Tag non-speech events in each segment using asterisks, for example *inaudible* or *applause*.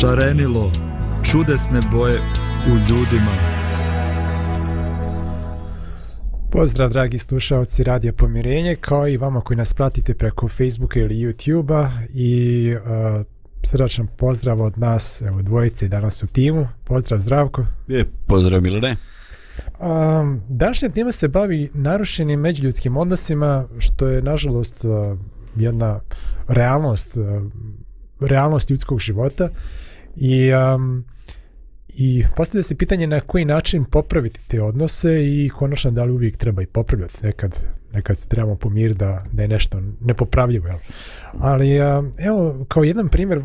šarenilo, čudesne boje u ljudima. Pozdrav dragi slušalci Radija Pomirenje, kao i vama koji nas pratite preko Facebooka ili YouTubea i uh, srdačan pozdrav od nas, evo dvojice danas u timu. Pozdrav Zdravko. Je, pozdrav Milene. Um, današnja tema se bavi narušenim međuljudskim odnosima, što je nažalost uh, jedna realnost, uh, realnost ljudskog života. I, um, i postavlja se pitanje na koji način popraviti te odnose i konačno da li uvijek treba i popravljati. Nekad, nekad se trebamo pomiriti da, da je nešto nepopravljivo. Jel? Ali um, evo, kao jedan primjer, uh,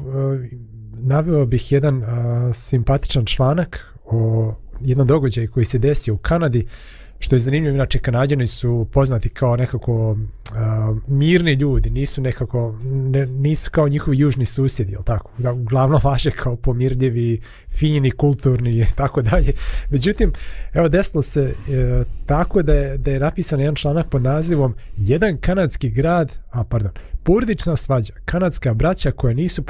naveo bih jedan uh, simpatičan članak o jednom događaju koji se desio u Kanadi, što je zanimljivo, inače Kanadjani su poznati kao nekako uh, mirni ljudi, nisu nekako, ne, nisu kao njihovi južni susjedi, jel tako? Uglavnom *laughs* vaše kao pomirljivi, fini, kulturni i tako dalje. Međutim, evo desilo se uh, tako da je, da je napisan jedan članak pod nazivom Jedan kanadski grad, a pardon, porodična svađa, kanadska braća koja nisu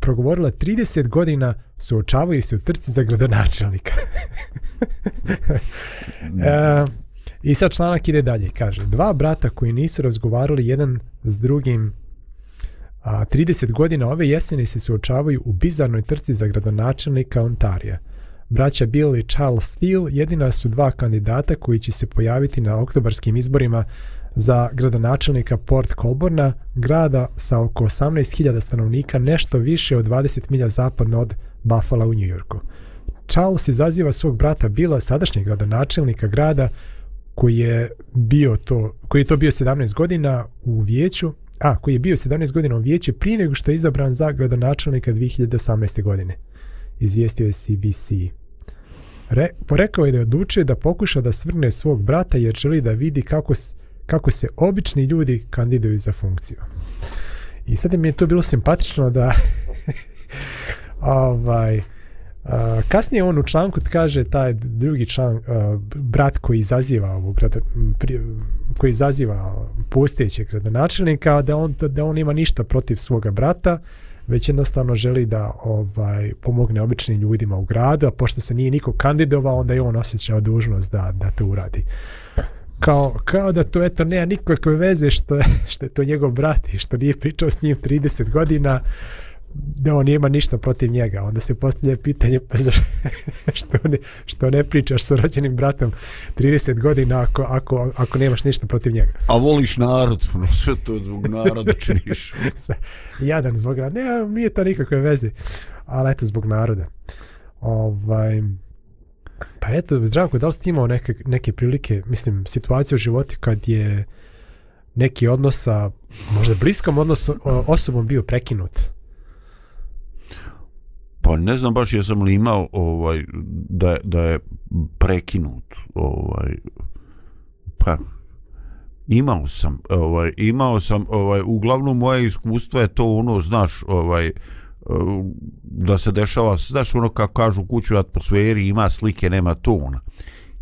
progovorila 30 godina suočavaju se u trci za gradonačelnika. *laughs* *laughs* e, I sad članak ide dalje, kaže, dva brata koji nisu razgovarali jedan s drugim a, 30 godina ove jeseni se suočavaju u bizarnoj trci za gradonačelnika Ontarija. Braća Bill i Charles Steele jedina su dva kandidata koji će se pojaviti na oktobarskim izborima za gradonačelnika Port Colborna, grada sa oko 18.000 stanovnika, nešto više od 20 milja zapadno od Buffalo u New Yorku. Charles izaziva svog brata Bila, sadašnjeg gradonačelnika grada, koji je bio to, koji je to bio 17 godina u vijeću, a koji je bio 17 godina u vijeću prije nego što je izabran za gradonačelnika 2018. godine. Izvijestio je CBC. Re, porekao je da je odlučio da pokuša da svrne svog brata jer želi da vidi kako, kako se obični ljudi kandiduju za funkciju. I sad mi je to bilo simpatično da *laughs* ovaj, Uh, kasnije on u članku kaže taj drugi član, uh, brat koji izaziva ovog koji izaziva postojećeg gradonačelnika da on da on ima ništa protiv svoga brata već jednostavno želi da ovaj pomogne običnim ljudima u gradu a pošto se nije niko kandidovao onda je on osjećao dužnost da da to uradi. Kao, kao da to eto nema nikakve veze što je, *laughs* što je to njegov brat i što nije pričao s njim 30 godina da on nema ništa protiv njega. Onda se postavlja pitanje pa za *laughs* što, ne, što ne pričaš sa rođenim bratom 30 godina ako, ako, ako nemaš ništa protiv njega. A voliš narod, no sve to zbog naroda činiš. *laughs* Jadan zbog naroda, ne, nije to nikakve veze, ali eto zbog naroda. Ovaj, pa eto, Zdravko, da li ste imao neke, neke prilike, mislim, situacije u životu kad je neki odnos sa možda bliskom odnosu, osobom bio prekinut? Pa ne znam baš jesam li imao ovaj da da je prekinut ovaj pa imao sam ovaj imao sam ovaj uglavnom moje iskustvo je to ono znaš ovaj eh, da se dešava znaš ono kako kažu kuću atmosferi ima slike nema tona.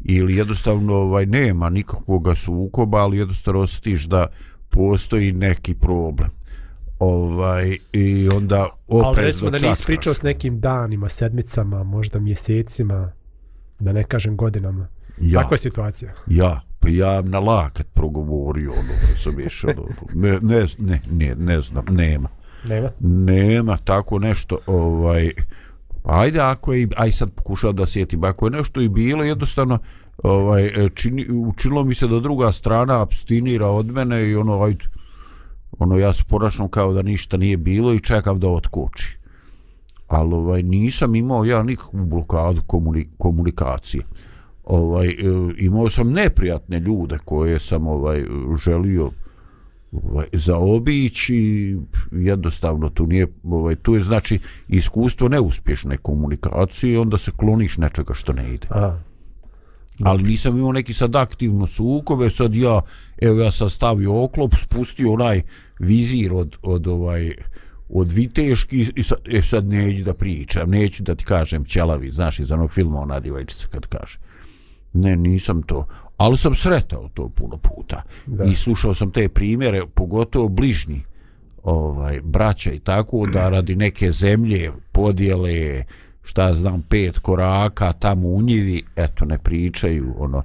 Ili jednostavno ovaj nema nikakvog sukoba ali jednostavno osjetiš da postoji neki problem ovaj i onda oprezno Ali recimo da pričao s nekim danima, sedmicama, možda mjesecima, da ne kažem godinama. Ja, Takva je situacija. Ja, pa ja na lakat progovorio ono, razumiješ, ono, ne, ne, ne, ne, ne znam, nema. Nema? Nema, tako nešto, ovaj, ajde, ako je, aj sad pokušao da sjetim, ako je nešto i bilo, jednostavno, ovaj, čini, učinilo mi se da druga strana abstinira od mene i ono, ajde, ono ja se ponašam kao da ništa nije bilo i čekam da otkoči. Ali ovaj, nisam imao ja nikakvu blokadu komuni, komunikacije. Ovaj, e, imao sam neprijatne ljude koje sam ovaj želio ovaj, zaobići jednostavno tu nije ovaj, tu je znači iskustvo neuspješne komunikacije onda se kloniš nečega što ne ide. Aha ali nisam imao neki sad aktivno sukobe, sad ja, evo ja sam stavio oklop, spustio onaj vizir od, od ovaj, od viteški i sad, e, sad neću da pričam, neću da ti kažem ćelavi, znaš iz onog filma ona divajčica kad kaže. Ne, nisam to. Ali sam sretao to puno puta. Da. I slušao sam te primjere, pogotovo bližnji ovaj braća i tako da radi neke zemlje podjele šta znam pet koraka tamo u njivi eto ne pričaju ono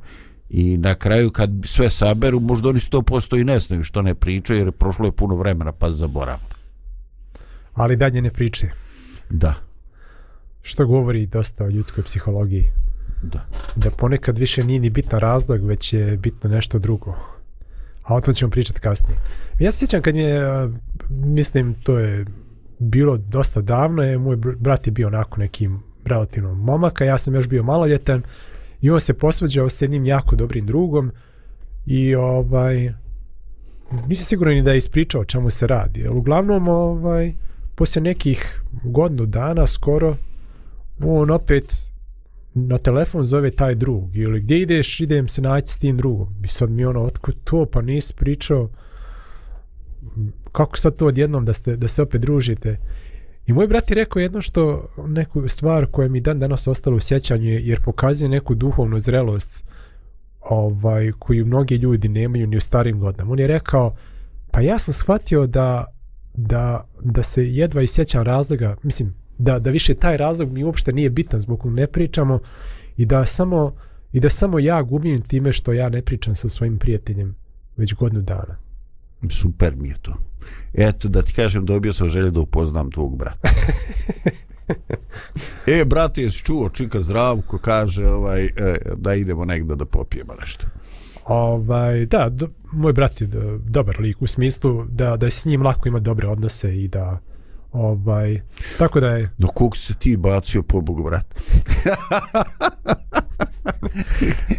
i na kraju kad sve saberu možda oni 100% i ne znaju što ne pričaju jer prošlo je puno vremena pa zaborav Ali dalje ne priče. da Što govori dosta o ljudskoj psihologiji. da Da ponekad više nije ni bitan razlog, već je bitno nešto drugo. A o tom ćemo pričati kasnije. Ja se sjećam kad mi je, mislim, to je bilo dosta davno, je moj brat je bio onako nekim relativno momaka, ja sam još bio maloljetan i on se posvađao s jednim jako dobrim drugom i ovaj nisam siguran ni da je ispričao o čemu se radi. Ali uglavnom, ovaj, poslije nekih godinu dana skoro, on opet na telefon zove taj drug ili gdje ideš, idem se naći s tim drugom. I sad mi ono, otko to, pa nisi pričao kako sad to odjednom da, ste, da se opet družite. I moj brat je rekao jedno što, neku stvar koja mi dan danas ostala u sjećanju jer pokazuje neku duhovnu zrelost ovaj, koju mnogi ljudi nemaju ni u starim godinama. On je rekao, pa ja sam shvatio da, da, da se jedva isjećam razloga, mislim, da, da više taj razlog mi uopšte nije bitan zbog kog ne pričamo i da samo i da samo ja gubim time što ja ne pričam sa svojim prijateljem već godinu dana. super mi je to eto da ti kažem dobio sam želju da upoznam tvog brata. *laughs* E brate jesi čuo čika zdravko kaže ovaj e, da idemo negdje da popijemo nešto? Ovaj, da, do, moj brat je do, dobar lik u smislu da, da je s njim lako ima dobre odnose i da ovaj, tako da je. Do kog si se ti bacio po Bogu brat *laughs*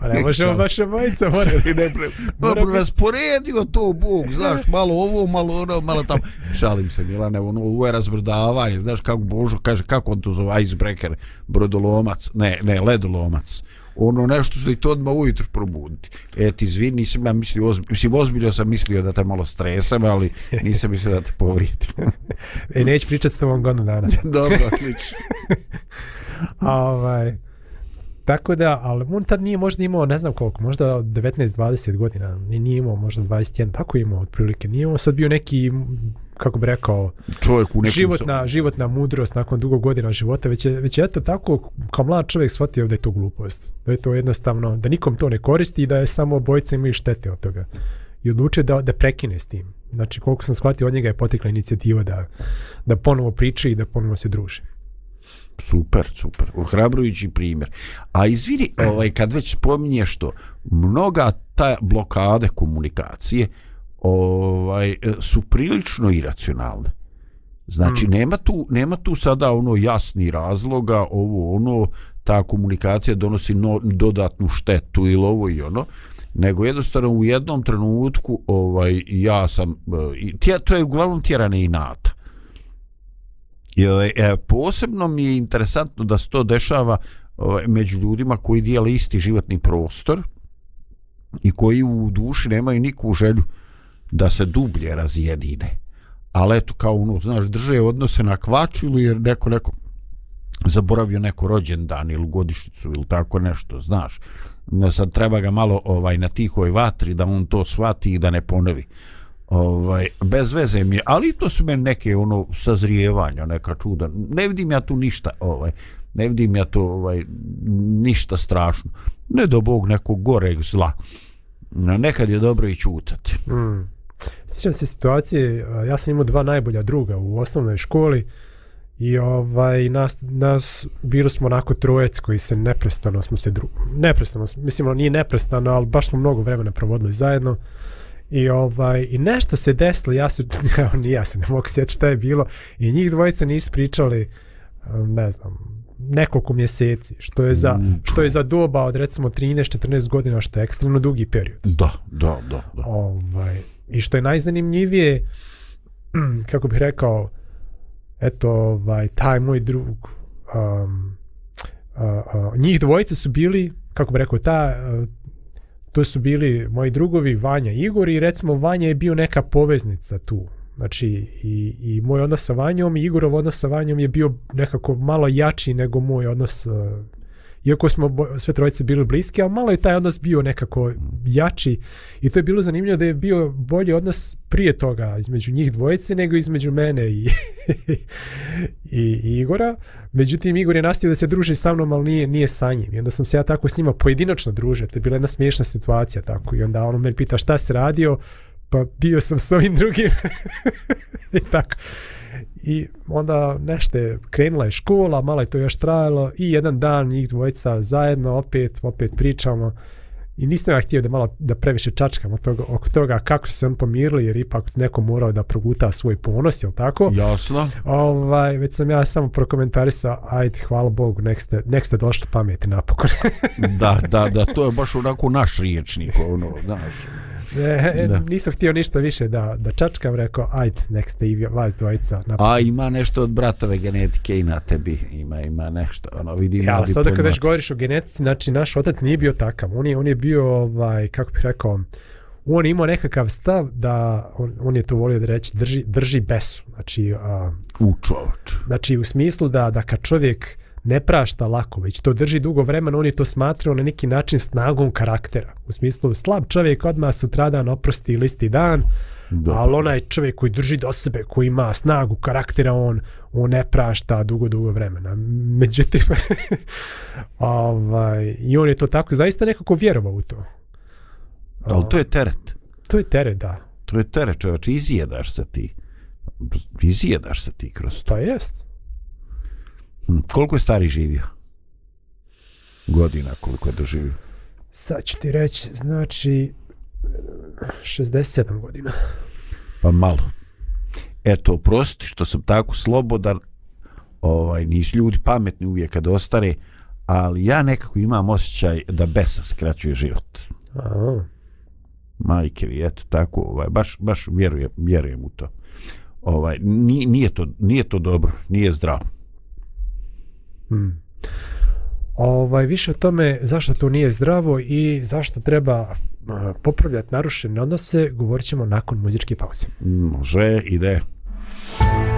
pa ne možemo baš obojica mora, ne pre, dobro rasporedio to Bog, znaš, malo ovo, malo ono, malo tamo. Šalim se, Milane, ono, ovo je razbrdavanje, znaš kako Božo kaže, kako on to zove, icebreaker, brodolomac, ne, ne, ledolomac. Ono nešto što i to odmah ujutro probuditi. E, ti izvini, nisam ja mislio, ozbilj, mislim, ozbiljno sam mislio da te malo stresam, ali nisam mislio da te povrijedim. *laughs* e, neću pričati s tobom godinu dana. *laughs* Dobro, odlično. *laughs* Ovaj, tako da, ali on tad nije možda imao, ne znam koliko, možda 19-20 godina, ni- nije imao možda 21, tako je imao otprilike, nije imao sad bio neki, kako bi rekao, Čovjek u nekom... životna, životna mudrost nakon dugo godina života, već je, već je eto tako, kao mlad čovjek shvatio da je to glupost, da je to jednostavno, da nikom to ne koristi i da je samo obojica imaju štete od toga. I odlučio da, da prekine s tim. Znači, koliko sam shvatio, od njega je potekla inicijativa da, da ponovo priče i da ponovo se druži. Super, super. Ohrabrujući primjer. A izvini, *clears throat* ovaj, kad već spominješ to, mnoga ta blokade komunikacije ovaj, su prilično iracionalne. Znači, Mm. nema, tu, nema tu sada ono jasni razloga, ovo ono, ta komunikacija donosi no, dodatnu štetu ili ovo i ono, nego jednostavno u jednom trenutku ovaj ja sam i tje, to je uglavnom tjerane inata. E, e, posebno mi je interesantno da se to dešava ovaj, među ljudima koji dijele isti životni prostor i koji u duši nemaju nikakvu želju da se dublje razjedine. Ali eto, kao ono, znaš, drže odnose na kvačilu jer neko neko zaboravio neko rođendan ili godišnicu ili tako nešto, znaš. Sad treba ga malo ovaj na tihoj vatri da on to shvati i da ne ponovi. Ovaj, bez veze mi je, ali to su meni neke ono sazrijevanja, neka čuda. Ne vidim ja tu ništa, ovaj, ne vidim ja to ovaj, ništa strašno. Ne do Bog nekog goreg zla. No, nekad je dobro i čutati. Mm. Sjećam se situacije, ja sam imao dva najbolja druga u osnovnoj školi i ovaj nas, nas bili smo onako trojec koji se neprestano smo se dru... neprestano, mislim ono nije neprestano, ali baš smo mnogo vremena provodili zajedno i ovaj i nešto se desilo, ja se *laughs* evo, ni ja se ne mogu sjetiti šta je bilo i njih dvojica nisu pričali ne znam nekoliko mjeseci, što je za Mm. što je za doba od recimo 13-14 godina što je ekstremno dugi period. Da, da, da, da. Ovaj, I što je najzanimljivije, *clears throat* kako bih rekao, eto, ovaj, taj moj drug, um, a, a, njih dvojice su bili, kako bih rekao, ta, a, to su bili moji drugovi Vanja i Igor i recimo Vanja je bio neka poveznica tu. Znači i, i moj odnos sa Vanjom i Igorov odnos sa Vanjom je bio nekako malo jači nego moj odnos eh, iako smo sve trojice bili bliski, ali malo je taj odnos bio nekako jači i to je bilo zanimljivo da je bio bolji odnos prije toga između njih dvojice nego između mene i, *laughs* i, i Igora. Međutim, Igor je nastavio da se druži sa mnom, ali nije, nije sa njim. I onda sam se ja tako s njima pojedinačno družio. To je bila jedna smiješna situacija tako. I onda on me pita šta se radio, pa bio sam s ovim drugim. *laughs* I tako. I onda nešto je, krenula je škola, malo je to još trajalo i jedan dan njih dvojica zajedno opet, opet pričamo i nisam ja htio da malo da previše čačkam od toga, oko toga kako su se on pomirili jer ipak neko morao da proguta svoj ponos, jel tako? Jasno. Ovaj, već sam ja samo prokomentarisao, ajde, hvala Bogu, nek ste, nek ste došli pameti napokon. *laughs* Da, da, da, to je baš onako naš riječnik, ono, znaš. *laughs* e, Da. nisam htio ništa više da, da čačkam, rekao, ajde, nek ste i vas dvojica napokon. A ima nešto od bratove genetike i na tebi, ima, ima nešto, ono, vidim. Ja, sada kad već govoriš o genetici, znači naš otac nije bio takav. On je, on je bio, ovaj, kako bih rekao, on je imao nekakav stav da, on, on je to volio da reći, drži, drži besu. Znači, a, U čovač. znači u smislu da, da kad čovjek ne prašta lako, već to drži dugo vremena, on je to smatrao na neki način snagom karaktera. U smislu, slab čovjek odmah sutradan oprosti listi dan, Da. ali onaj čovjek koji drži do sebe, koji ima snagu karaktera, on, on ne prašta dugo, dugo vremena. Međutim, *laughs* ovaj, i on je to tako, zaista nekako vjerovao u to. Ali to je teret. To je teret, da. To je teret, čovač, izjedaš se ti. Izjedaš se ti kroz to. Pa jest. Koliko je stari živio? Godina koliko je doživio? Sad ću ti reći, znači, 67 godina. Pa malo. Eto, oprosti što sam tako slobodan, ovaj, nisu ljudi pametni uvijek kad ostare, ali ja nekako imam osjećaj da besa skraćuje život. A, Majke vi, eto tako, ovaj, baš, baš vjerujem, vjerujem u to. Ovaj, nije, nije, to, nije to dobro, nije zdravo. Mm. Ovaj, više o tome zašto to nije zdravo i zašto treba eh, popravljati narušene odnose, govorit ćemo nakon muzičke pauze. Može, ide. Gle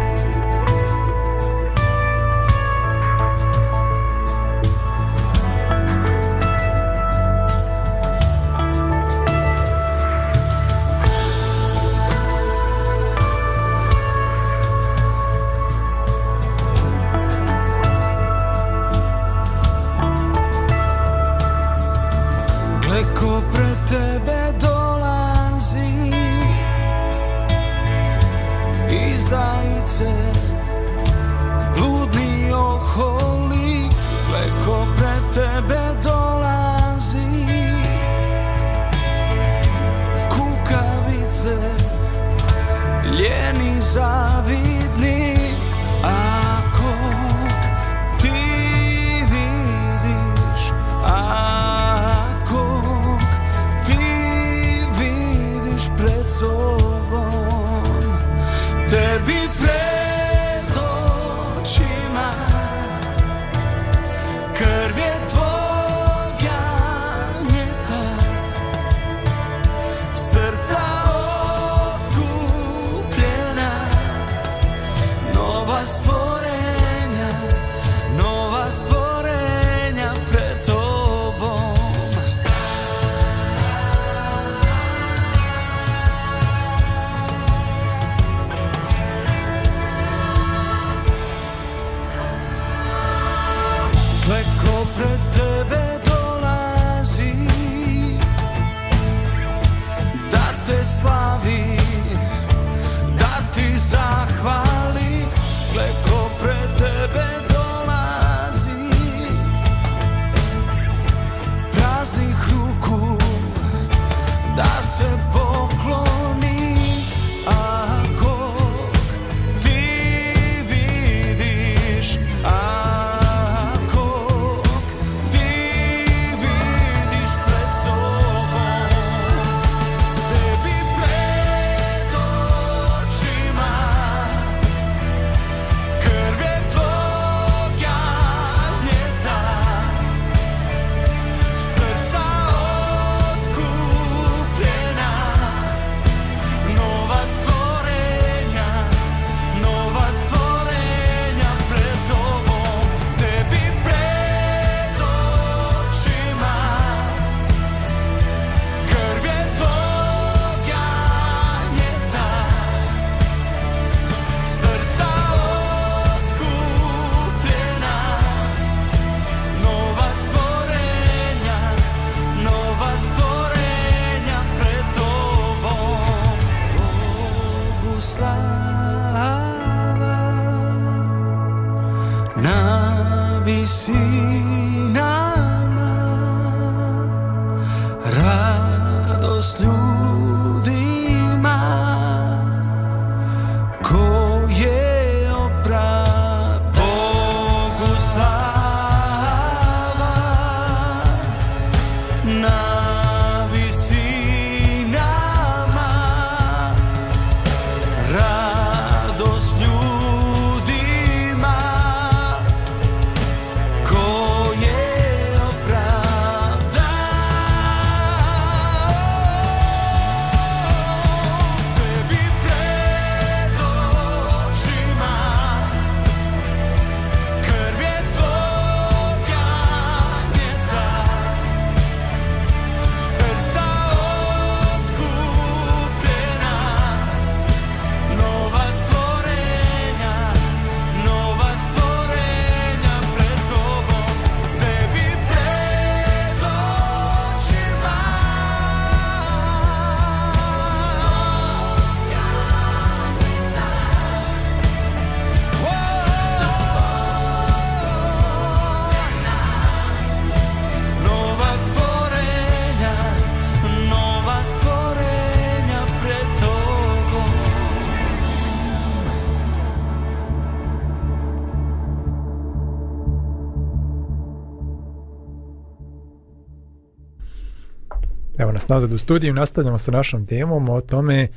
Evo nas nazad u studiju, nastavljamo sa našom temom o tome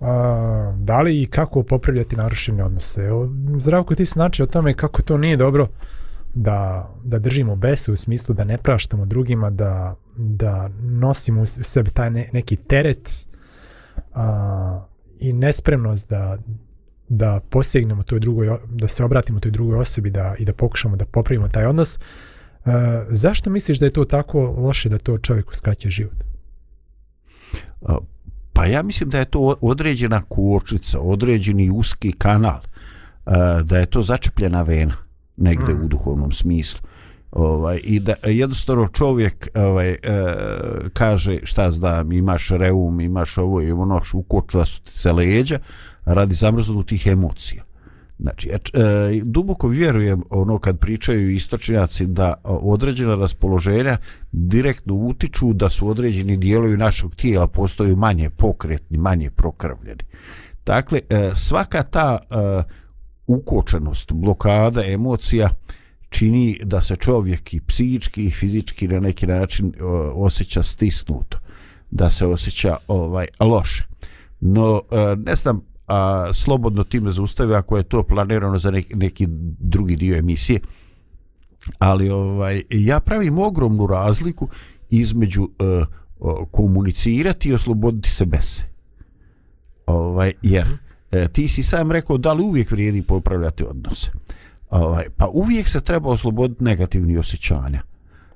a, da li i kako popravljati narušene odnose. Evo, Zdravko, ti se znači o tome kako to nije dobro da, da držimo besu u smislu da ne praštamo drugima, da, da nosimo u sebi taj ne, neki teret a, i nespremnost da, da posegnemo toj drugoj, da se obratimo toj drugoj osobi da, i da pokušamo da popravimo taj odnos. Uh, zašto misliš da je to tako loše da to čovjeku skraće život? Pa ja mislim da je to određena kočnica, određeni uski kanal, a, da je to začepljena vena negde Mm. u duhovnom smislu. Ovaj, I da jednostavno čovjek ovaj, e, kaže šta znam, imaš reum, imaš ovo i ono, ukočila su ti se leđa radi zamrznutih emocija. Znači, ja e, duboko vjerujem ono kad pričaju istočnjaci da određena raspoloženja direktno utiču da su određeni dijelovi našeg tijela postaju manje pokretni, manje prokrvljeni. Dakle, e, svaka ta e, ukočenost, blokada emocija čini da se čovjek i psihički i fizički na neki način e, osjeća stisnuto, da se osjeća ovaj loše. No, e, ne znam, a, slobodno time zaustave ako je to planirano za neki, neki drugi dio emisije, ali ovaj ja pravim ogromnu razliku između e, o, komunicirati i osloboditi se bese. Ovaj, jer e, ti si sam rekao da li uvijek vrijedi popravljati odnose. Ovaj, pa uvijek se treba osloboditi negativni osjećanja.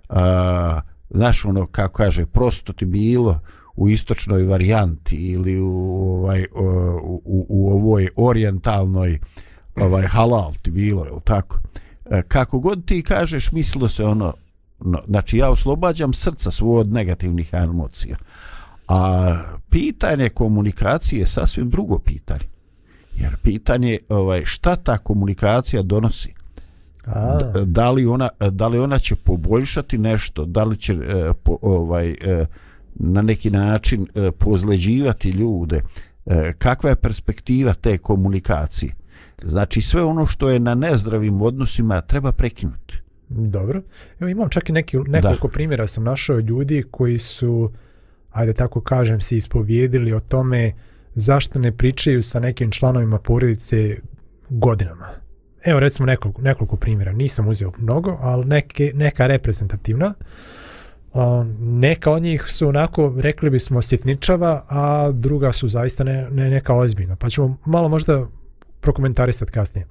A, znaš ono kako kaže prosto ti bilo u istočnoj varijanti ili u ovaj u, u, u ovoj orijentalnoj ovaj halal ti bilo je tako? E, kako god ti kažeš mislilo se ono no, znači ja oslobađam srca svoje od negativnih emocija a pitanje komunikacije je sasvim drugo pitanje jer pitanje ovaj šta ta komunikacija donosi? A, da li ona da li ona će poboljšati nešto da li će e, po, ovaj e, na neki način e, pozleđivati ljude e, kakva je perspektiva te komunikacije znači sve ono što je na nezdravim odnosima treba prekinuti dobro. Evo imam čak i neki, nekoliko da. primjera sam našao ljudi koji su, ajde tako kažem, se ispovijedili o tome zašto ne pričaju sa nekim članovima porodice godinama. Evo recimo nekoliko, nekoliko primjera, nisam uzeo mnogo, ali neke, neka reprezentativna. Um, neka od njih su onako, rekli bismo, sitničava, a druga su zaista ne, ne, neka ozbiljna. Pa ćemo malo možda prokomentarisati kasnije.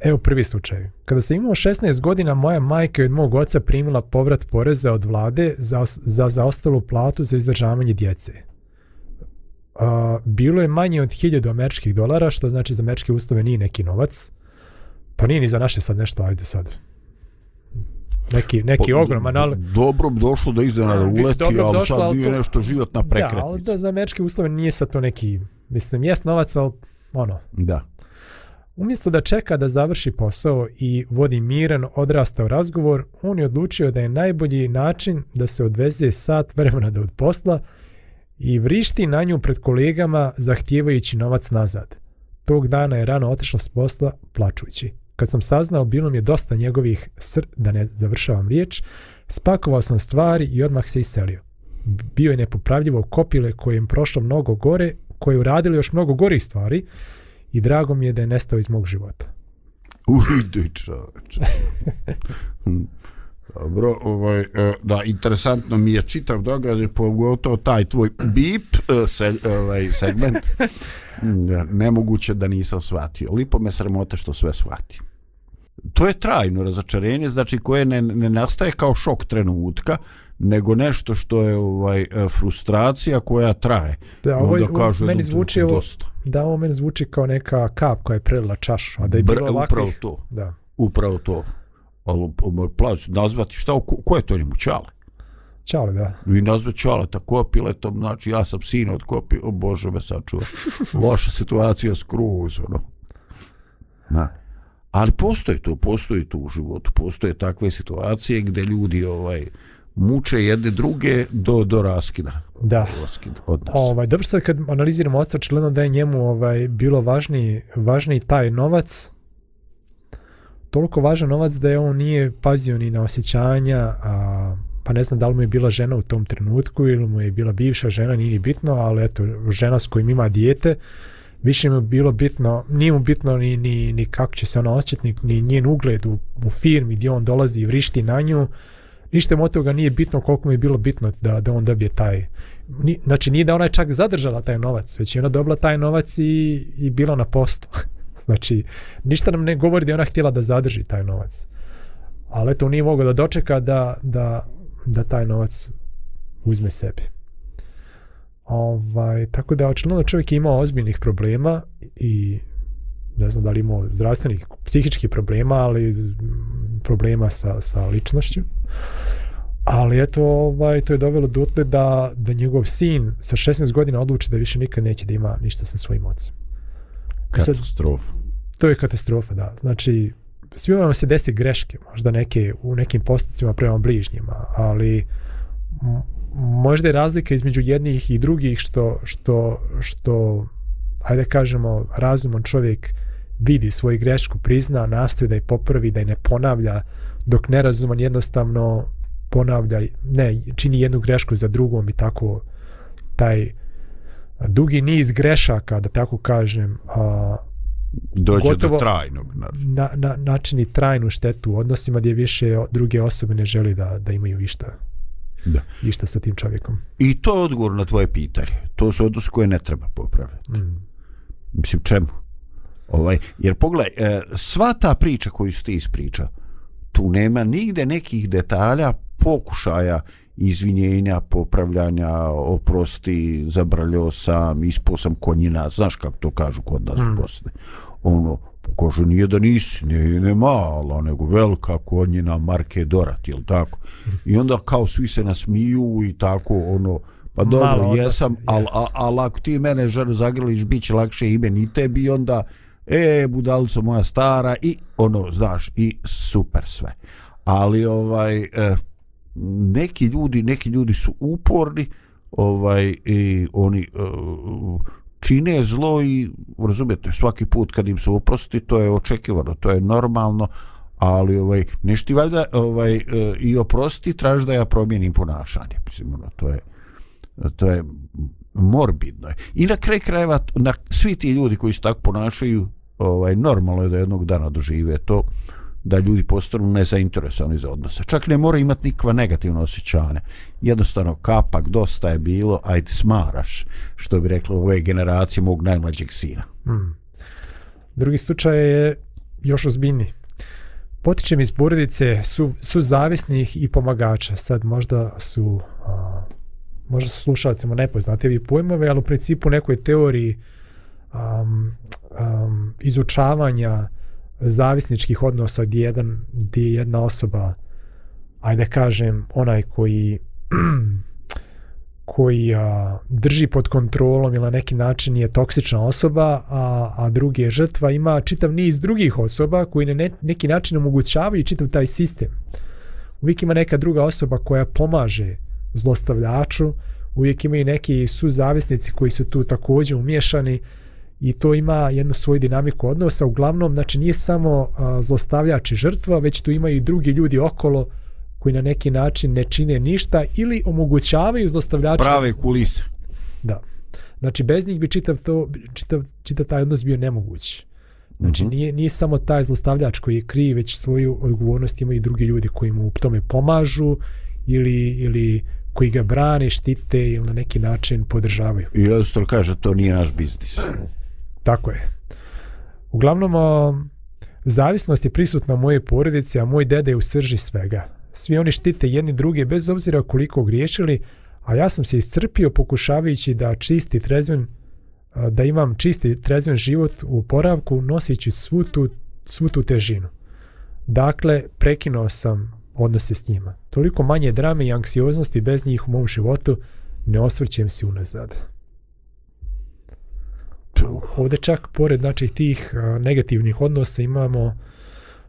Evo prvi slučaj. Kada sam imao 16 godina, moja majka je od mog oca primila povrat poreza od vlade za, za zaostalu platu za izdržavanje djece. A, bilo je manje od 1000 američkih dolara, što znači za američke ustave nije neki novac. Pa nije ni za naše sad nešto, ajde sad. Neki, neki Po- ogroman, ali... dobro bi došlo da iznenada uleti dobro ali došlo, sad ali nije to- nešto životna Da, ali da za američke uslove nije sad to neki... Mislim, jest novac, ali ono, da. Umjesto da čeka da završi posao i vodi miran, odrastao razgovor, on je odlučio da je najbolji način da se odveze sat vremena do od posla i vrišti na nju pred kolegama zahtijevajući novac nazad. Tog dana je rano otišla s posla plačući. Kad sam saznao, bilo mi je dosta njegovih sr, da ne završavam riječ, spakovao sam stvari i odmah se iselio. Bio je nepopravljivo kopile koje im prošlo mnogo gore, koje uradili još mnogo gorih stvari, i drago mi je da je nestao iz mog života. Ujdi čoveče. Hm. Dobro, ovaj, e, da, interesantno mi je čitav događaj, pogotovo taj tvoj bip e, se, ovaj, segment. *laughs* Nemoguće da nisam shvatio. Lipo me sramote što sve shvati. To je trajno razočarenje, znači koje ne, ne nastaje kao šok trenutka, nego nešto što je ovaj e, frustracija koja traje. Da, ovo, je- kažu meni zvuči ovo, dosta. da, ovo meni zvuči kao neka kap koja je prelila čašu, a da je Br, bilo ovakvih... upravo to. Da. Upravo to. Ali moj plac nazvati šta, ko, ko je to njemu čale? Ćale, da. I nazvat čaleta kopiletom, znači ja sam sin od kopi, o Bože me sačuva. *laughs* Loša situacija skroz, ono. Na. Ali postoji to, postoji to u životu, postoje takve situacije gdje ljudi ovaj muče jedne druge do, do raskida. Da. Raskida odnosa. Ovaj, dobro sad kad analiziramo oca, očigledno da je njemu ovaj, bilo važniji, važniji taj novac, toliko važan novac da je on nije pazio ni na osjećanja, a pa ne znam da li mu je bila žena u tom trenutku ili mu je bila bivša žena, nije ni bitno, ali eto, žena s kojim ima dijete, više mu bilo bitno, nije mu bitno ni, ni, ni kako će se ona osjećati, ni, ni njen ugled u, u firmi gdje on dolazi i vrišti na nju, ništa mu od toga nije bitno koliko mu je bilo bitno da, da on dobije taj, ni, znači nije da ona je čak zadržala taj novac, već je ona dobila taj novac i, i bila na postu. *laughs* znači, ništa nam ne govori da je ona htjela da zadrži taj novac. Ali eto, nije mogao da dočeka da, da, da taj novac uzme sebi. Ovaj, tako da očigledno čovjek je imao ozbiljnih problema i ne znam da li imao zdravstvenih, psihičkih problema, ali problema sa, sa ličnošću. Ali eto, ovaj, to je dovelo do tle da, da njegov sin sa 16 godina odluči da više nikad neće da ima ništa sa svojim ocem. Katastrofa. To je katastrofa, da. Znači, svima vam se desi greške, možda neke u nekim postupcima prema bližnjima, ali možda je razlika između jednih i drugih što, što, što ajde kažemo, razuman čovjek vidi svoju grešku, prizna, nastoji da je popravi, da je ne ponavlja, dok nerazuman jednostavno ponavlja, ne, čini jednu grešku za drugom i tako taj dugi niz grešaka, da tako kažem, a, dođe gotovo do trajnog na, na, načini trajnu štetu u odnosima gdje više druge osobe ne želi da, da imaju išta da. išta sa tim čovjekom. I to je odgovor na tvoje pitanje. To su odnos koje ne treba popraviti. Mm. Mislim, čemu? Ovaj, jer pogledaj, e, sva ta priča koju si ti ispričao, tu nema nigde nekih detalja pokušaja izvinjenja, popravljanja, oprosti, zabralio sam, ispo sam konjina, znaš kako to kažu kod nas mm. u Bosni. Ono, kaže, nije da nisi, ne, ne mala, nego velika konjina Marke Dorat, jel tako? I onda kao svi se nasmiju i tako, ono, pa dobro, Malo jesam, ali al, al, ako ti mene žar zagrliš, bit će lakše ime ni tebi, onda, e, budalica moja stara, i ono, znaš, i super sve. Ali, ovaj, eh, neki ljudi neki ljudi su uporni ovaj i oni uh, čine zlo i razumijete svaki put kad im se oprosti to je očekivano to je normalno ali ovaj nešto valjda ovaj e, i oprosti traži da ja promijenim ponašanje mislim ono to je to je morbidno je. i na kraj krajeva na svi ti ljudi koji se tako ponašaju ovaj normalno je da jednog dana dožive to da ljudi postanu nezainteresovani za odnose. Čak ne mora imati nikva negativno osjećanje. Jednostavno, kapak, dosta je bilo, ajde smaraš, što bi rekla ove generacije mog najmlađeg sina. Hmm. Drugi slučaj je još ozbiljni. Potičem iz porodice su, su zavisnih i pomagača. Sad možda su a, možda su slušalcima nepoznate vi pojmove, ali u principu nekoj teoriji um, um, izučavanja zavisničkih odnosa gdje, jedan, gdje jedna osoba, ajde kažem, onaj koji *clears throat* koji a, drži pod kontrolom ili na neki način je toksična osoba, a, a drugi je žrtva, ima čitav niz drugih osoba koji na ne, neki način omogućavaju čitav taj sistem. Uvijek ima neka druga osoba koja pomaže zlostavljaču, uvijek imaju neki su zavisnici koji su tu također umješani, i to ima jednu svoju dinamiku odnosa. Uglavnom, znači nije samo a, zlostavljač i žrtva, već tu imaju i drugi ljudi okolo koji na neki način ne čine ništa ili omogućavaju zlostavljača. Prave kulise. Da. Znači, bez njih bi čitav, to, čitav, čitav taj odnos bio nemoguć. Znači, mm -hmm. nije, nije samo taj zlostavljač koji je kriv, već svoju odgovornost imaju i drugi ljudi koji mu u tome pomažu ili, ili koji ga brane, štite ili na neki način podržavaju. I jednostavno kaže, to nije naš biznis. Tako je. Uglavnom, zavisnost je prisutna u moje porodici, a moj dede je u srži svega. Svi oni štite jedni druge bez obzira koliko griješili, a ja sam se iscrpio pokušavajući da čisti trezven, da imam čisti trezven život u poravku nosići svu tu, svu tu težinu. Dakle, prekinuo sam odnose s njima. Toliko manje drame i anksioznosti bez njih u mom životu ne osvrćem se unazad ovdje čak pored znači tih negativnih odnosa imamo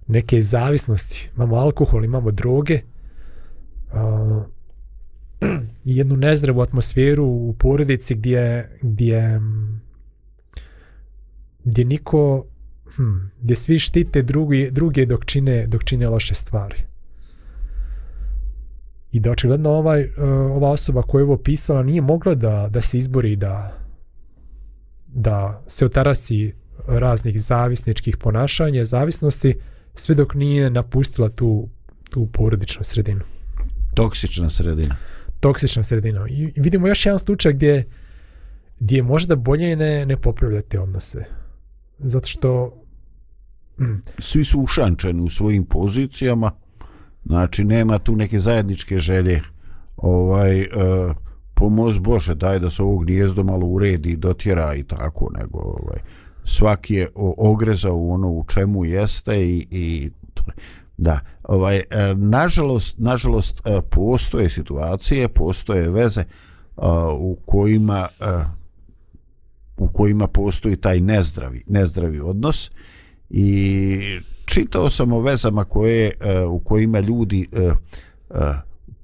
neke zavisnosti. Imamo alkohol, imamo droge i jednu nezdravu atmosferu u porodici gdje gdje gdje niko hm, gdje svi štite drugi, druge dok čine, dok čine loše stvari. I da očigledno ovaj, ova osoba koja je ovo pisala nije mogla da, da se izbori da da se otarasi raznih zavisničkih ponašanja, zavisnosti, sve dok nije napustila tu, tu porodičnu sredinu. Toksična sredina. Toksična sredina. I vidimo još jedan slučaj gdje, gdje je možda bolje ne, ne popravljati odnose. Zato što... Mm, Svi su ušančeni u svojim pozicijama, znači nema tu neke zajedničke želje ovaj, uh, pomoz Bože, daj da se ovo gnijezdo malo uredi dotjera i tako, nego ovaj, svaki je ogrezao u ono u čemu jeste i, i da, ovaj, e, nažalost, nažalost e, postoje situacije, postoje veze e, u kojima u kojima postoji taj nezdravi, nezdravi odnos i čitao sam o vezama koje, u kojima ljudi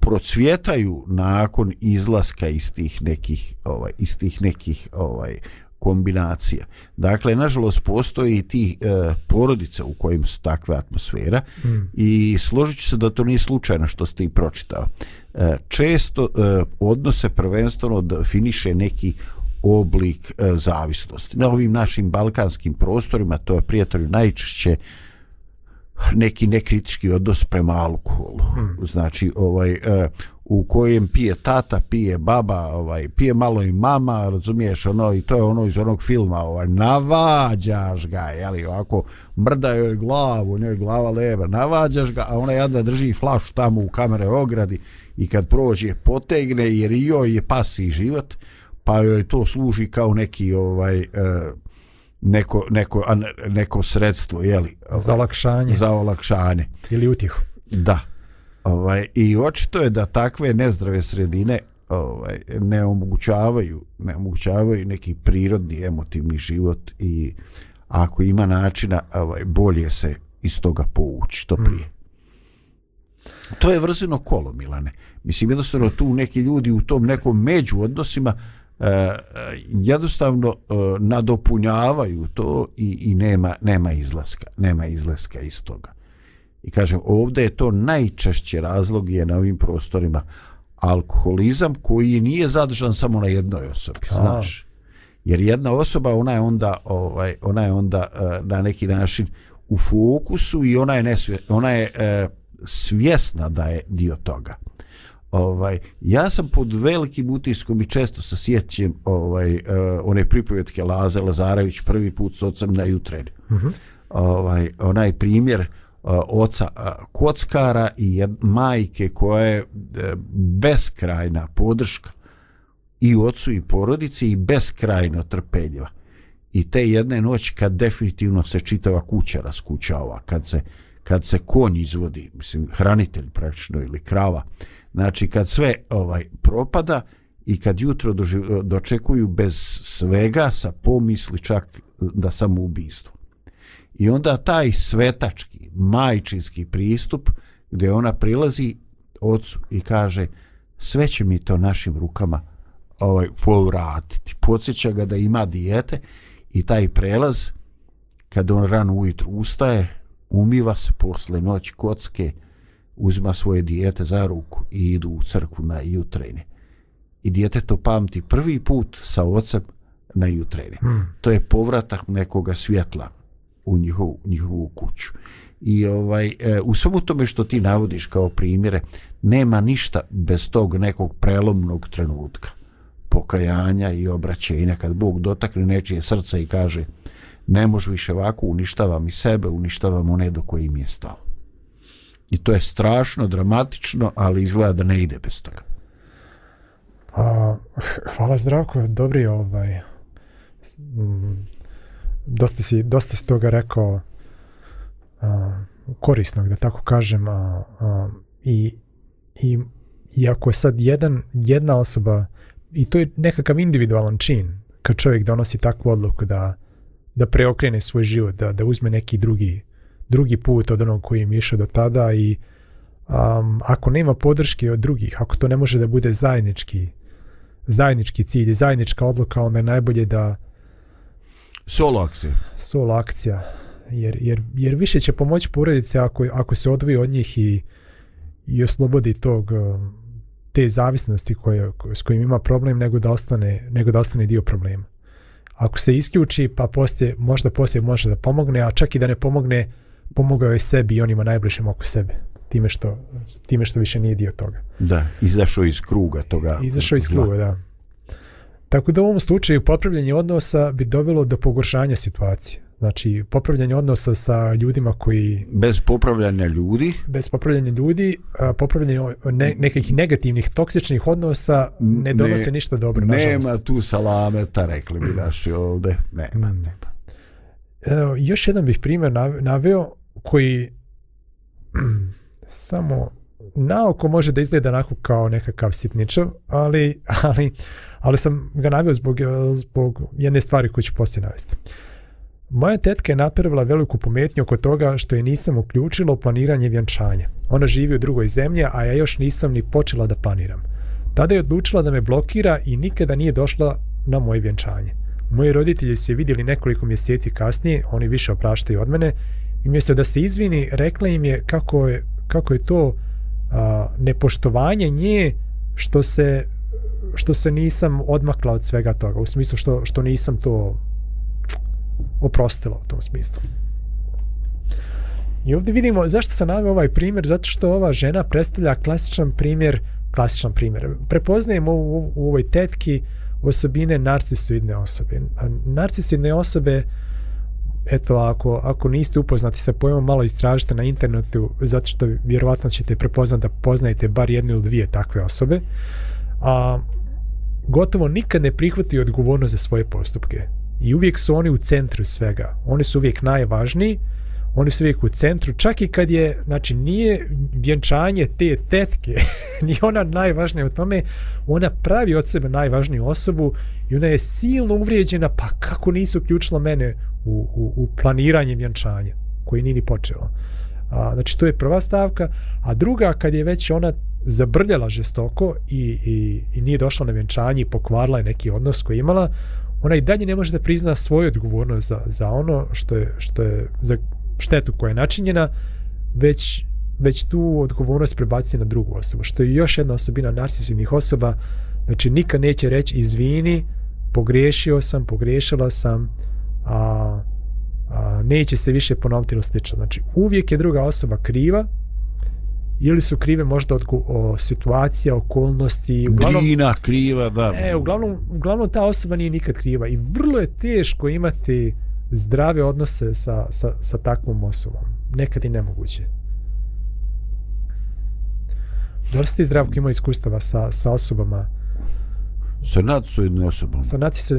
procvjetaju nakon izlaska iz tih nekih ovaj iz tih nekih ovaj kombinacija. Dakle, nažalost, postoji i ti e, porodice u kojim su takve atmosfera mm, i složit ću se da to nije slučajno što ste i pročitao. E, često e, odnose prvenstveno definiše neki oblik e, zavisnosti. Na ovim našim balkanskim prostorima to je prijatelju najčešće neki nekritički odnos prema alkoholu. Mm. Znači, ovaj, e, u kojem pije tata, pije baba, ovaj, pije malo i mama, razumiješ, ono, i to je ono iz onog filma, ovaj, navađaš ga, jeli, ovako, mrda joj glavu, njoj glava leba, navađaš ga, a ona jadna drži flašu tamo u kamere ogradi i kad prođe potegne jer i joj je pasi život, pa joj to služi kao neki ovaj e, neko, neko, neko sredstvo, jeli, za olakšanje za olakšanje. ili utjehu. Da. Ovaj, I očito je da takve nezdrave sredine ovaj, ne omogućavaju, ne omogućavaju neki prirodni emotivni život i ako ima načina, ovaj, bolje se iz toga povući što prije. To je vrzino kolo, Milane. Mislim, jednostavno tu neki ljudi u tom nekom među odnosima e, e, jednostavno e, nadopunjavaju to i, i nema, nema izlaska. Nema izlaska iz toga. I kažem, ovdje je to najčešće razlog je na ovim prostorima alkoholizam koji nije zadržan samo na jednoj osobi, A. znaš. Jer jedna osoba, ona je onda, ovaj, ona je onda uh, na neki način u fokusu i ona je, nesvje, ona je uh, svjesna da je dio toga. Ovaj, ja sam pod velikim utiskom i često se sjećam ovaj, uh, one pripovjetke Laze Lazarević prvi put s ocem na jutrenju Mhm. ovaj onaj primjer uh, oca uh, kockara i jed, majke koja je uh, beskrajna podrška i ocu i porodici i beskrajno trpeljiva. I te jedne noći kad definitivno se čitava kuća raskućava, kad se, kad se konj izvodi, mislim, hranitelj praktično ili krava, znači kad sve ovaj propada i kad jutro doživ, dočekuju bez svega sa pomisli čak da samoubistvo. I onda taj svetački, majčinski pristup gdje ona prilazi ocu i kaže sve će mi to našim rukama ovaj, povratiti. Podsjeća ga da ima dijete i taj prelaz kad on rano ujutru ustaje, umiva se posle noći kocke, uzima svoje dijete za ruku i idu u crkvu na jutrene. I dijete to pamti prvi put sa ocem na jutrene. Hmm. To je povratak nekoga svjetla u njihovu, njihovu kuću. I ovaj e, u svemu tome što ti navodiš kao primjere, nema ništa bez tog nekog prelomnog trenutka pokajanja i obraćenja kad Bog dotakne nečije srce i kaže ne može više ovako, uništavam i sebe, uništavam one do kojim je stalo. I to je strašno, dramatično, ali izgleda da ne ide bez toga. A, hvala Zdravko, dobri ovaj dosta si, dosta si toga rekao a, korisnog, da tako kažem a, a, i, i, i ako je sad jedan, jedna osoba i to je nekakav individualan čin kad čovjek donosi takvu odluku da, da preokrene svoj život, da, da uzme neki drugi, drugi put od onog koji im je išao do tada i um, ako nema podrške od drugih, ako to ne može da bude zajednički zajednički cilj, zajednička odluka, onda je najbolje da Solo akcije. solo akcija, jer, jer, jer više će pomoći porodice ako, ako se odvoji od njih i, i oslobodi tog uh, te zavisnosti koje, s kojim ima problem nego da ostane nego da ostane dio problema. Ako se isključi pa poslije možda poslije može da pomogne, a čak i da ne pomogne pomogao je sebi i onima najbližim oko sebe time što time što više nije dio toga. Da, izašao iz kruga toga. Izašao iz kruga, da. Tako da u ovom slučaju popravljanje odnosa bi dovelo do pogoršanja situacije. Znači, popravljanje odnosa sa ljudima koji... Bez popravljanja ljudi? Bez popravljanja ljudi, a, popravljanje ne, nekih negativnih, toksičnih odnosa ne donose ne, ništa dobro, nažalost. Nema tu salameta, rekli bi naši ovde. Nema, nema. Evo, još jedan bih primjer naveo koji *clears throat* samo naoko može da izgleda onako kao nekakav sitničav, ali, ali, ali sam ga naveo zbog, zbog jedne stvari koju ću poslije navesti. Moja tetka je napravila veliku pometnju oko toga što je nisam uključila u planiranje vjenčanja. Ona živi u drugoj zemlji, a ja još nisam ni počela da planiram. Tada je odlučila da me blokira i nikada nije došla na moje vjenčanje. Moji roditelji su je vidjeli nekoliko mjeseci kasnije, oni više opraštaju od mene, i mjesto da se izvini, rekla im je kako je, kako je to a, nepoštovanje nje što se što se nisam odmakla od svega toga, u smislu što, što nisam to oprostila u tom smislu. I ovdje vidimo zašto sam navio ovaj primjer, zato što ova žena predstavlja klasičan primjer, klasičan primjer. Prepoznajemo u, u, u ovoj tetki osobine narcisoidne osobe. Narcisoidne osobe, eto, ako, ako niste upoznati sa pojmom, malo istražite na internetu, zato što vjerovatno ćete prepoznati da poznajete bar jednu ili dvije takve osobe. A, gotovo nikad ne prihvataju odgovornost za svoje postupke. I uvijek su oni u centru svega. Oni su uvijek najvažniji, oni su uvijek u centru, čak i kad je, znači, nije vjenčanje te tetke, *laughs* ni ona najvažnija u tome, ona pravi od sebe najvažniju osobu i ona je silno uvrijeđena, pa kako nisu uključila mene u, u, u planiranje vjenčanja, koji nije ni počelo. A, znači, to je prva stavka, a druga, kad je već ona zabrljala žestoko i, i, i nije došla na vjenčanje i pokvarila je neki odnos koji je imala, ona i dalje ne može da prizna svoju odgovornost za, za ono što je, što je za štetu koja je načinjena, već, već tu odgovornost prebaci na drugu osobu, što je još jedna osobina narcisivnih osoba, znači nikad neće reći izvini, pogriješio sam, pogriješila sam, a, a neće se više ponoviti ili slično. Znači uvijek je druga osoba kriva, ili su krive možda od o, situacija, okolnosti. Uglavnom, Glina kriva, da. E, uglavnom, uglavnom ta osoba nije nikad kriva i vrlo je teško imati zdrave odnose sa, sa, sa takvom osobom. Nekad i nemoguće. Da li ste zdravko imao iskustava sa, sa osobama? Sa narcisoidnim osobama? Sa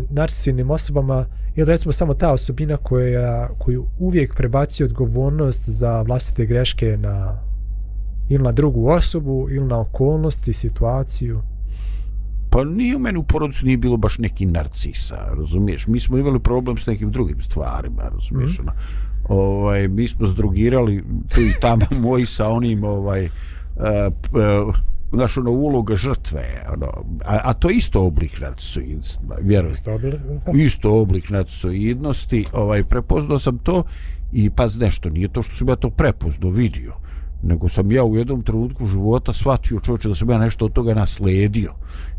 narcisoidnim osobama ili recimo samo ta osobina koja, koju uvijek prebaci odgovornost za vlastite greške na ili na drugu osobu, ili na okolnosti, situaciju? Pa nije u meni u porodicu nije bilo baš neki narcisa, razumiješ? Mi smo imali problem s nekim drugim stvarima, razumiješ? Mm. -hmm. Ovaj, mi smo zdrugirali tu i tamo *laughs* moji sa onim ovaj, uh, uh, naš ono uloga žrtve ono, a, a to je isto oblik narcisoidnosti vjerujem isto oblik, isto oblik narcisoidnosti ovaj, prepoznao sam to i pa nešto nije to što sam ja to prepoznao vidio nego sam ja u jednom trenutku života shvatio čovječe da sam ja nešto od toga nasledio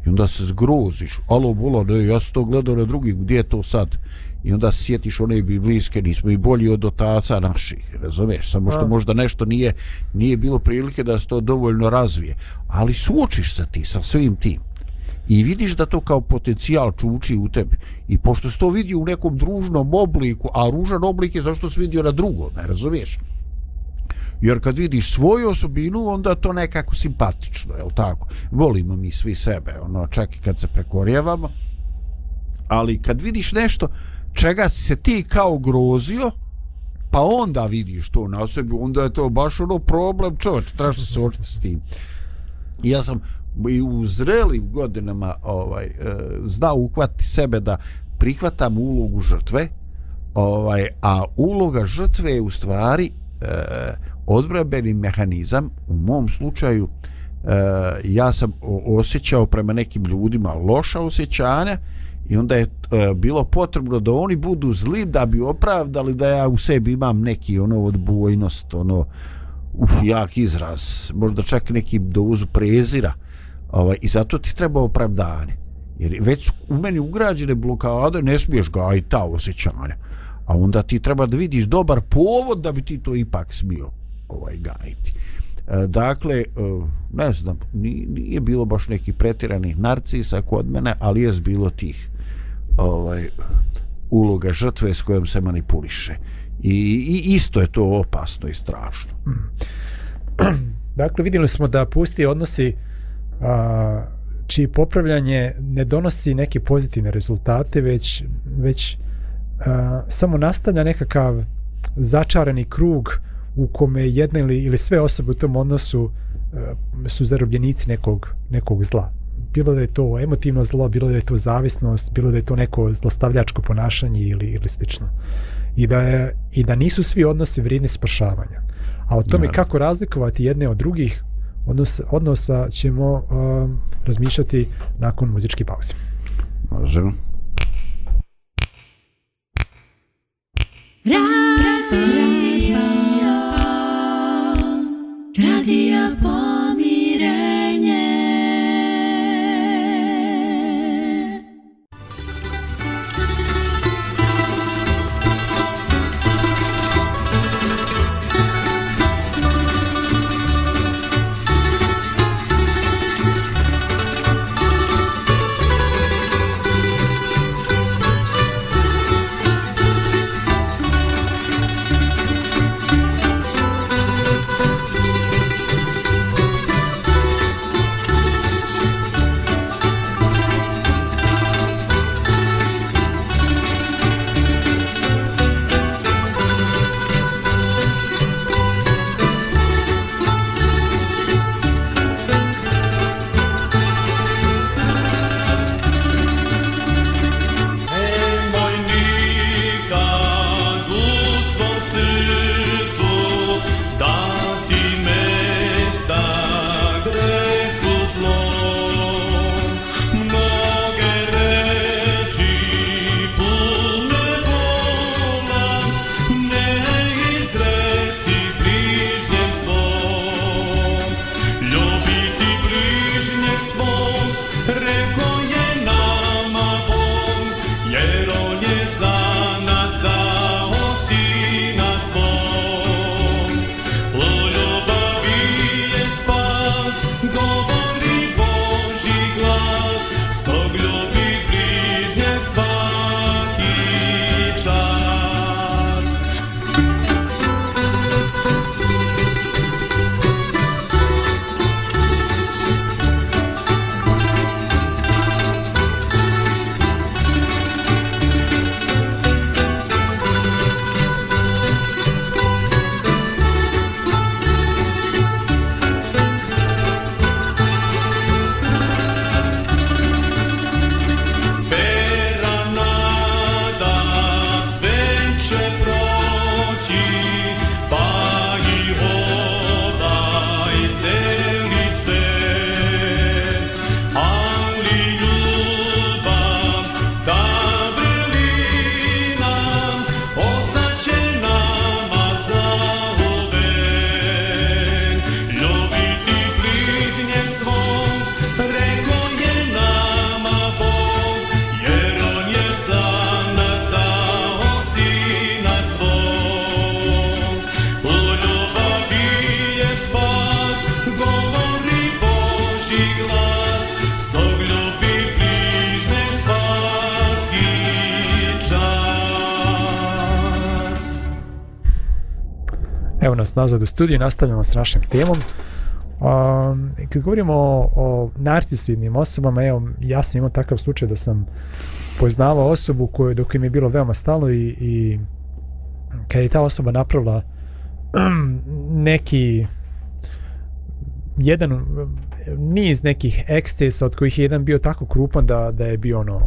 i onda se zgroziš. Alo bolo, ne, ja sam to gledao na drugih gdje je to sad? I onda se sjetiš one biblijske nismo i bolji od otaca naših razumiješ, samo što možda nešto nije nije bilo prilike da se to dovoljno razvije. Ali suočiš se ti sa svim tim. I vidiš da to kao potencijal čuči u tebi. I pošto se to vidi u nekom družnom obliku a ružan oblik je zašto se vidio na drugom, ne razumiješ Jer kad vidiš svoju osobinu, onda to nekako simpatično, je tako? Volimo mi svi sebe, ono, čak i kad se prekorjevamo. Ali kad vidiš nešto čega se ti kao grozio, pa onda vidiš to na sebi, onda je to baš ono problem čovječ, trebaš se suočiti s tim. I ja sam i u zrelim godinama ovaj, e, znao uhvatiti sebe da prihvatam ulogu žrtve, ovaj, a uloga žrtve je u stvari e, odbrabeni mehanizam u mom slučaju e, ja sam osjećao prema nekim ljudima loša osjećanja i onda je e, bilo potrebno da oni budu zli da bi opravdali da ja u sebi imam neki ono odbojnost ono uf, jak izraz, možda čak neki dozu prezira, ovaj, i zato ti treba opravdanje. Jer već su u meni ugrađene blokade, ne smiješ ga i ta osjećanja. A onda ti treba da vidiš dobar povod da bi ti to ipak smio ovaj gajiti. E, dakle, e, ne znam, nije bilo baš neki pretiranih narcisa kod mene, ali je bilo tih ovaj, uloga žrtve s kojom se manipuliše. I, I isto je to opasno i strašno. *clears throat* Dakle, vidjeli smo da pusti odnosi a, čiji popravljanje ne donosi neke pozitivne rezultate, već, već a, samo nastavlja nekakav začarani krug u kome jedna ili, ili sve osobe u tom odnosu a, su zarobljenici nekog, nekog zla. Bilo da je to emotivno zlo, bilo da je to zavisnost, bilo da je to neko zlostavljačko ponašanje ili, ili slično. I da, je, I da nisu svi odnosi vrijedni spašavanja. A o tome kako razlikovati jedne od drugih odnos, odnosa ćemo uh, razmišljati nakon muzičke pauze. Možemo. Radio, radio, Evo nas nazad u studiju i nastavljamo s našim temom. Um, kad govorimo o, o narcisidnim osobama, evo, ja sam imao takav slučaj da sam poznavao osobu koju, dok im je bilo veoma stalo i, i kad je ta osoba napravila *clears throat* neki jedan niz nekih ekscesa od kojih je jedan bio tako krupan da, da je bio ono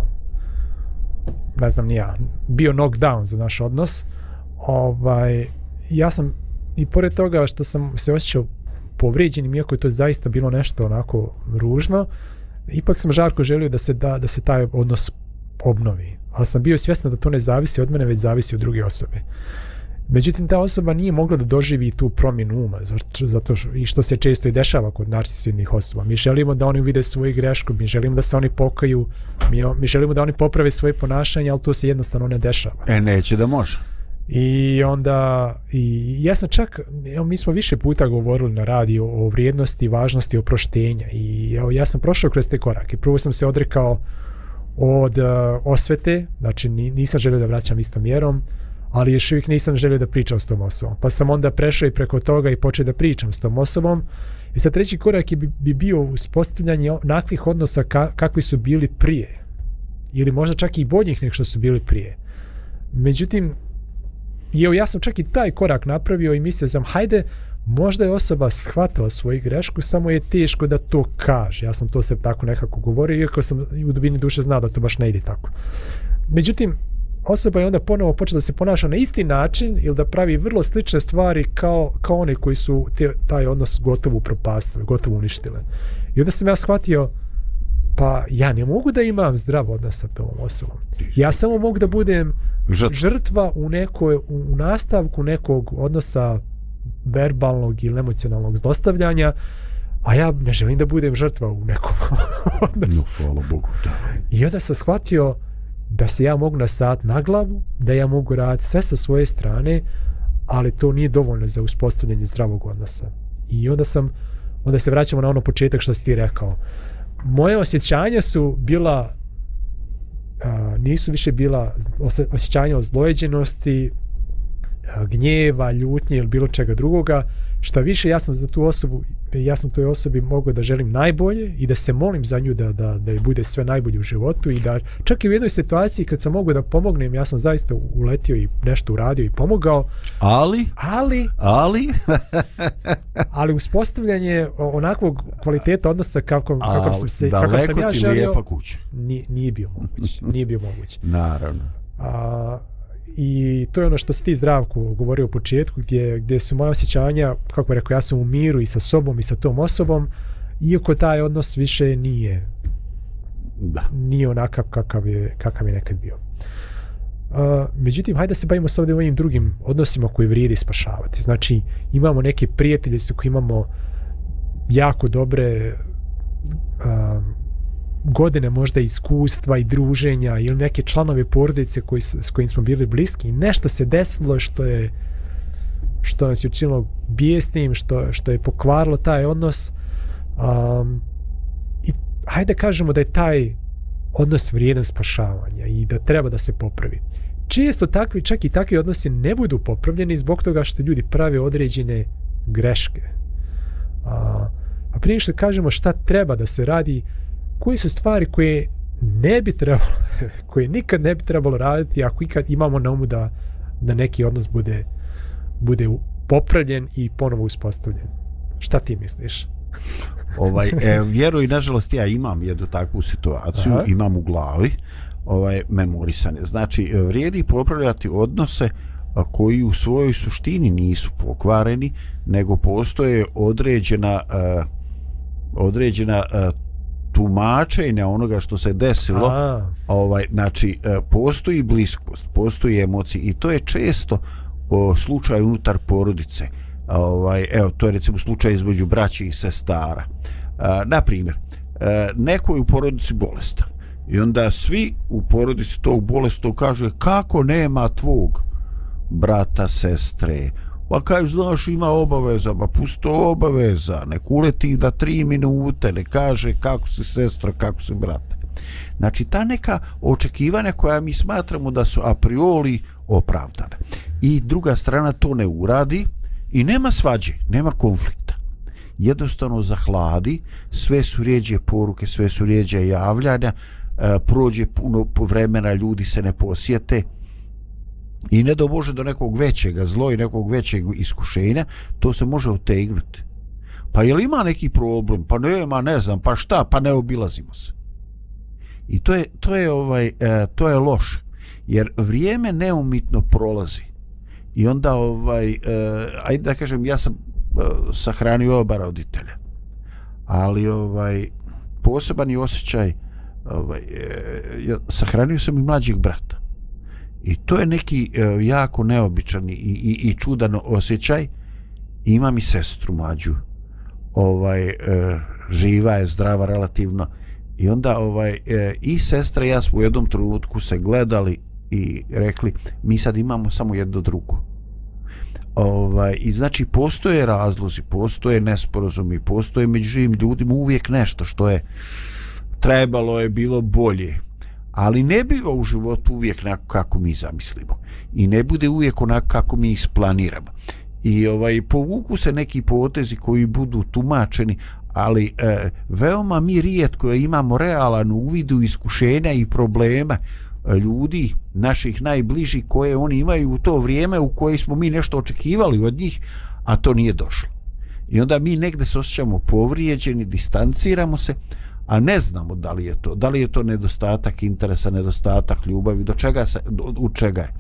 ne znam ni ja, bio knockdown za naš odnos ovaj ja sam i pored toga što sam se osjećao povrijeđenim, iako je to zaista bilo nešto onako ružno, ipak sam žarko želio da se da, da se taj odnos obnovi. Ali sam bio svjesna da to ne zavisi od mene, već zavisi od druge osobe. Međutim, ta osoba nije mogla da doživi tu promjenu uma, zato, što, i što se često i dešava kod narcisidnih osoba. Mi želimo da oni vide svoju grešku, mi želimo da se oni pokaju, mi, mi želimo da oni poprave svoje ponašanje, ali to se jednostavno ne dešava. E, neće da može. I onda, i ja sam čak, evo, mi smo više puta govorili na radiju o vrijednosti i važnosti oproštenja i evo, ja sam prošao kroz te korake. Prvo sam se odrekao od uh, osvete, znači nisam želio da vraćam istom mjerom, ali još uvijek nisam želio da pričam s tom osobom. Pa sam onda prešao i preko toga i počeo da pričam s tom osobom. I sad treći korak je bi, bi bio uspostavljanje onakvih odnosa ka, kakvi su bili prije. Ili možda čak i boljih nek što su bili prije. Međutim, I evo, ja sam čak i taj korak napravio i mislio sam, hajde, možda je osoba shvatila svoju grešku, samo je teško da to kaže. Ja sam to se tako nekako govorio, iako sam u dubini duše znao da to baš ne ide tako. Međutim, osoba je onda ponovo počela da se ponaša na isti način ili da pravi vrlo slične stvari kao, kao one koji su te, taj odnos gotovo upropastili, gotovo uništile. I onda sam ja shvatio, pa ja ne mogu da imam zdrav odnos sa tom osobom. Ja samo mogu da budem Žrtva. žrtva u nekoj u nastavku nekog odnosa verbalnog ili emocionalnog zlostavljanja a ja ne želim da budem žrtva u nekom *laughs* odnosu. No, hvala Bogu, da. I onda sam shvatio da se ja mogu na sat na glavu, da ja mogu raditi sve sa svoje strane, ali to nije dovoljno za uspostavljanje zdravog odnosa. I onda sam, onda se vraćamo na ono početak što si ti rekao. Moje osjećanja su bila nisu više bila osjećanja ozlojeđenosti, gnjeva, ljutnje ili bilo čega drugoga. Šta više, ja sam za tu osobu, ja sam toj osobi mogao da želim najbolje i da se molim za nju da, da, da je bude sve najbolje u životu i da čak i u jednoj situaciji kad sam mogao da pomognem, ja sam zaista uletio i nešto uradio i pomogao, Ali, ali ali, *laughs* ali uspostavljanje onakvog kvaliteta odnosa kako, kako sam se kako sam daleko ja ti želio lijepa kuća. nije, nije bio moguće nije bio moguće Naravno. A, I to je ono što si ti zdravko govorio u početku, gdje, gdje su moje osjećanja, kako bih rekao, ja sam u miru i sa sobom i sa tom osobom, iako taj odnos više nije, Da. nije onakav kakav je, kakav je nekad bio. Uh, međutim, hajde se bavimo sad ovim drugim odnosima koji vrijedi spašavati. Znači, imamo neke prijatelje s koji imamo jako dobre uh, godine možda iskustva i druženja ili neke članove porodice koji, s kojim smo bili bliski i nešto se desilo što je što nas je učinilo bijesnim, što, što je pokvarilo taj odnos um, i hajde kažemo da je taj odnos vrijedan spašavanja i da treba da se popravi. Često takvi, čak i takvi odnosi ne budu popravljeni zbog toga što ljudi prave određene greške. A, a prije što kažemo šta treba da se radi, koje su stvari koje ne bi trebalo, *laughs* koje nikad ne bi trebalo raditi ako ikad imamo na umu da, da neki odnos bude, bude popravljen i ponovo uspostavljen. Šta ti misliš? *laughs* Ovaj, e, *laughs* vjeruj, nažalost, ja imam jednu takvu situaciju, Aha. imam u glavi ovaj, memorisane. Znači, vrijedi popravljati odnose koji u svojoj suštini nisu pokvareni, nego postoje određena a, određena a, tumačenja onoga što se desilo A, ovaj znači e, postoji bliskost, postoji emocije i to je često o, slučaj unutar porodice. Ovaj evo to je recimo slučaj između braće i sestara. E, na primjer, e, neko je u porodici bolestan i onda svi u porodici tog bolestnog kaže kako nema tvog brata, sestre, pa kaj, znaš, ima obaveza, pa pusto obaveza, nek uleti da tri minute, ne kaže kako si sestra, kako si brate. Znači, ta neka očekivanja koja mi smatramo da su a priori opravdane. I druga strana to ne uradi i nema svađe, nema konflikta. Jednostavno zahladi, sve su rijeđe poruke, sve su rijeđe javljanja, e, prođe puno vremena, ljudi se ne posjete, i ne do Bože do nekog većeg zlo i nekog većeg iskušenja, to se može otegnuti. Pa je li ima neki problem? Pa nema, ne znam, pa šta? Pa ne obilazimo se. I to je, to je, ovaj, e, to je loše. Jer vrijeme neumitno prolazi. I onda, ovaj, e, ajde da kažem, ja sam e, sahranio oba roditelja. Ali, ovaj, poseban je osjećaj, ovaj, e, ja, sahranio sam i mlađeg brata I to je neki uh, jako neobičan i, i, i čudan osjećaj. Imam i sestru mlađu. Ovaj, uh, živa je, zdrava relativno. I onda ovaj uh, i sestra i ja smo u jednom trenutku se gledali i rekli mi sad imamo samo jedno drugo. Ovaj, I znači postoje razlozi, postoje nesporazumi, postoje među živim ljudima uvijek nešto što je trebalo je bilo bolje. Ali ne biva u životu uvijek onako kako mi zamislimo. I ne bude uvijek onako kako mi isplaniramo. I ovaj povuku se neki potezi koji budu tumačeni, ali e, veoma mi rijetko imamo realan uvid u iskušenja i problema e, ljudi naših najbližih koje oni imaju u to vrijeme u koje smo mi nešto očekivali od njih, a to nije došlo. I onda mi negde se osjećamo povrijeđeni, distanciramo se, a ne znamo da li je to, da li je to nedostatak interesa, nedostatak ljubavi, do čega se, do, u čega je.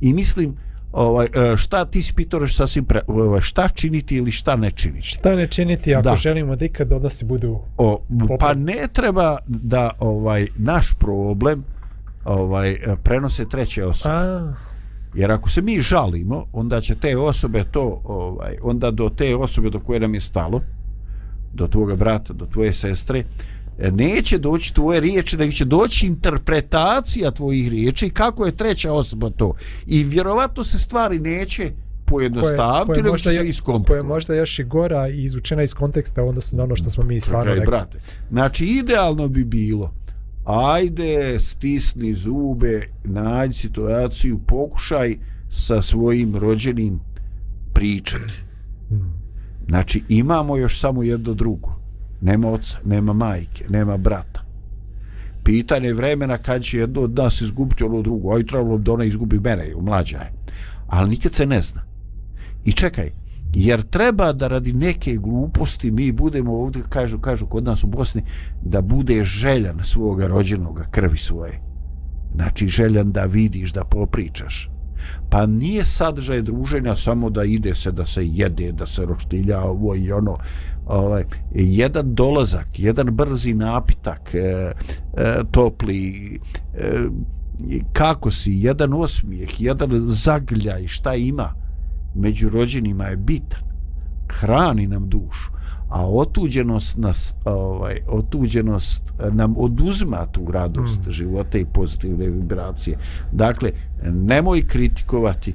I mislim, ovaj e, šta ti pitao sasvim pre, ovaj, šta činiti ili šta ne činiti Šta ne činiti ako Da. želimo da ikad odnosi budu... o, pa ne treba da ovaj naš problem ovaj e, prenose treće osobe A, jer ako se mi žalimo onda će te osobe to ovaj onda do te osobe do koje nam je stalo do tvoga brata do tvoje sestre e, neće doći tvoje riječi nego će doći interpretacija tvojih riječi kako je treća osoba to i vjerovatno se stvari neće pojednostaviti nego će se je- koja je iskomplikovati možda još i gora i izvučena iz konteksta u odnosu na ono što smo mi stvarno rekli. brate. Znači, idealno bi bilo ajde, stisni zube, nađi situaciju, pokušaj sa svojim rođenim pričati. Mm. Znači, imamo još samo jedno drugo. Nema oca, nema majke, nema brata. Pitanje vremena kad će jedno od nas izgubiti ono drugo. Aj, trebalo da ona izgubi mene, mlađa je. Ali nikad se ne zna. I čekaj, jer treba da radi neke gluposti mi budemo ovdje, kažu, kažu kod nas u Bosni, da bude željan svoga rođenoga krvi svoje. Znači željan da vidiš, da popričaš. Pa nije sadržaj druženja samo da ide se, da se jede, da se roštilja ovo i ono. Ovaj, jedan dolazak, jedan brzi napitak, e, e, topli, e, kako si, jedan osmijeh, jedan zagljaj, šta ima među rođenima je bitan. Hrani nam dušu. A otuđenost nas, ovaj, otuđenost nam oduzma tu radost Mm. života i pozitivne vibracije. Dakle, nemoj kritikovati,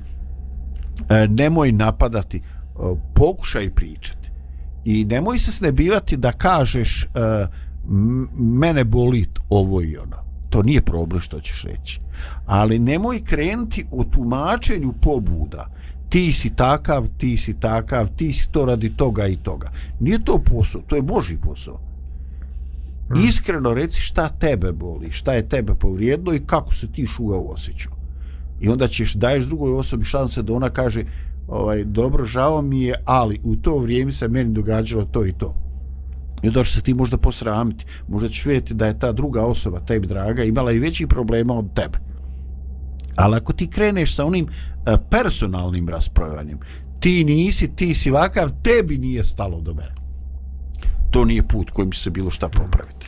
e, nemoj napadati, e, pokušaj pričati. I nemoj se snebivati da kažeš mene boli ovo i ono. To nije problem što ćeš reći. Ali nemoj krenuti u tumačenju pobuda. Ti si takav, ti si takav, ti si to radi toga i toga. Nije to posao, to je Boži posao. Hmm. Iskreno reci šta tebe boli, šta je tebe povrijedilo i kako se ti šugao osjećao. I onda ćeš daješ drugoj osobi šanse da ona kaže ovaj dobro, žao mi je, ali u to vrijeme se meni događalo to i to. I onda ćeš se ti možda posramiti. Možda ćeš vidjeti da je ta druga osoba, tebi draga, imala i veći problema od tebe. Ali ako ti kreneš sa onim e, personalnim raspravljanjem, ti nisi, ti si vakav, tebi nije stalo do mene. To nije put kojim će se bilo šta popraviti.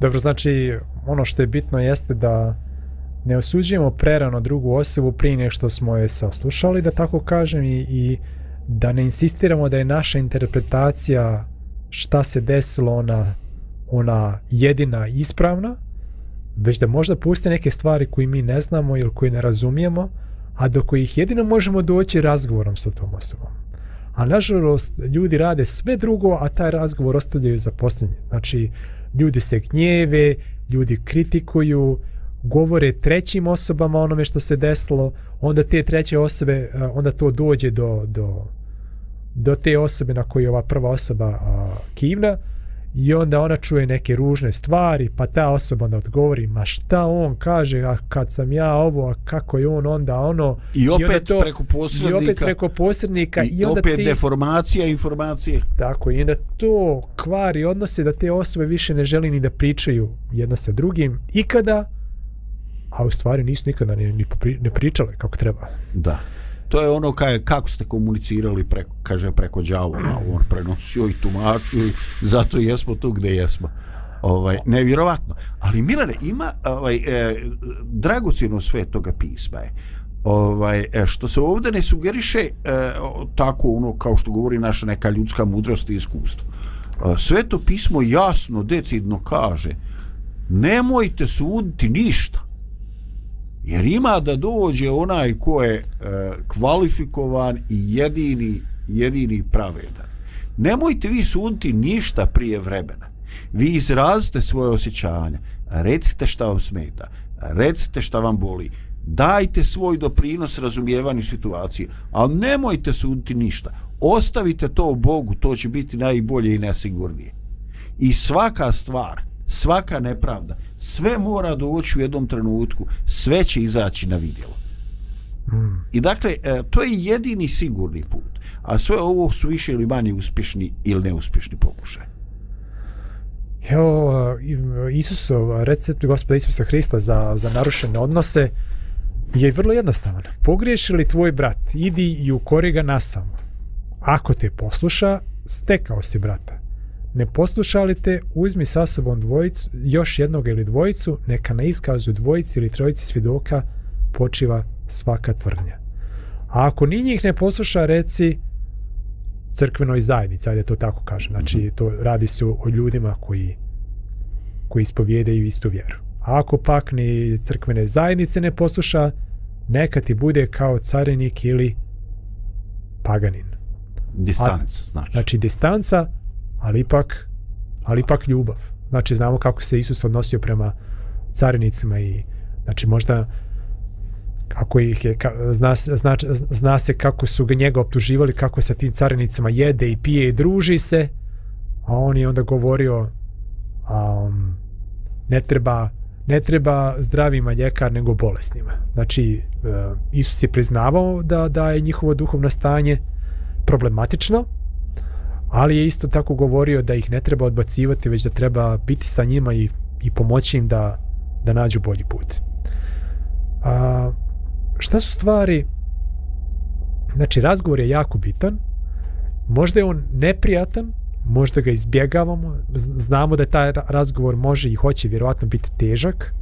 Dobro, znači ono što je bitno jeste da ne osuđujemo prerano drugu osobu prije nego što smo je saslušali, da tako kažem, i, i da ne insistiramo da je naša interpretacija šta se desilo ona, ona jedina ispravna, već da možda puste neke stvari koje mi ne znamo ili koje ne razumijemo, a do kojih jedino možemo doći razgovorom sa tom osobom. A nažalost, ljudi rade sve drugo, a taj razgovor ostavljaju za posljednje. Znači, ljudi se gnjeve, ljudi kritikuju, govore trećim osobama onome što se desilo, onda te treće osobe, e, onda to dođe do, do, do te osobe na koju je ova prva osoba a, kivna i onda ona čuje neke ružne stvari, pa ta osoba onda odgovori, ma šta on kaže, a kad sam ja ovo, a kako je on onda ono, I opet to- preko posrednika. i opet preko posrednika i, i onda opet ti, deformacija informacije. tako, i onda to kvari odnose da te osobe više ne želi ni da pričaju jedna sa drugim ikada, a u stvari nisu nikada ni, ni ne pričale kako treba. Da. To je ono kaj, kako ste komunicirali preko, kaže preko đavola, on prenosio i tumačio i zato jesmo tu gde jesmo. Ovaj, nevjerovatno. Ali Milane, ima ovaj, eh, dragocjeno sve toga pisma je. Ovaj, e, što se ovdje ne sugeriše e, tako ono kao što govori naša neka ljudska mudrost i iskustvo. E, sve to pismo jasno, decidno kaže nemojte suditi ništa. Jer ima da dođe onaj ko je e, kvalifikovan i jedini, jedini pravedan. Nemojte vi suditi ništa prije vremena. Vi izrazite svoje osjećanja. Recite šta vam smeta. Recite šta vam boli. Dajte svoj doprinos razumijevanju situacije. Ali nemojte suditi ništa. Ostavite to Bogu. To će biti najbolje i nesigurnije. I svaka stvar, svaka nepravda, sve mora doći u jednom trenutku. Sve će izaći na vidjelo. Hmm. I dakle, e, to je jedini sigurni put. A sve ovo su više ili manje uspješni ili neuspješni pokušaj. Evo, Isusov recept gospoda Isusa Hrista za, za narušene odnose je vrlo jednostavan. Pogriješi li tvoj brat, idi i ukori ga nasamo. Ako te posluša, stekao si brata. Ne posluša li te, uzmi sa sobom dvojicu, još jednog ili dvojicu, neka na iskazu dvojici ili trojici svjedoka počiva svaka tvrdnja. A ako ni njih ne posluša, reci crkvenoj zajednici, ajde to tako kažem. Znači, to radi se o, o ljudima koji koji ispovjedaju istu vjeru. A ako pak ni crkvene zajednice ne posluša, neka ti bude kao carinik ili paganin. Distanca, znači. Znači, distanca, ali ipak, ali ipak ljubav. Znači, znamo kako se Isus odnosio prema carinicima i, znači, možda kako ih je, ka, zna, zna, zna se kako su ga njega optuživali, kako sa tim carinicama jede i pije i druži se, a on je onda govorio um, ne treba ne treba zdravima ljekar nego bolesnima. Znači, um, Isus je priznavao da, da je njihovo duhovno stanje problematično, ali je isto tako govorio da ih ne treba odbacivati, već da treba biti sa njima i, i pomoći im da, da nađu bolji put. A, šta su stvari znači razgovor je jako bitan možda je on neprijatan možda ga izbjegavamo znamo da taj razgovor može i hoće vjerovatno biti težak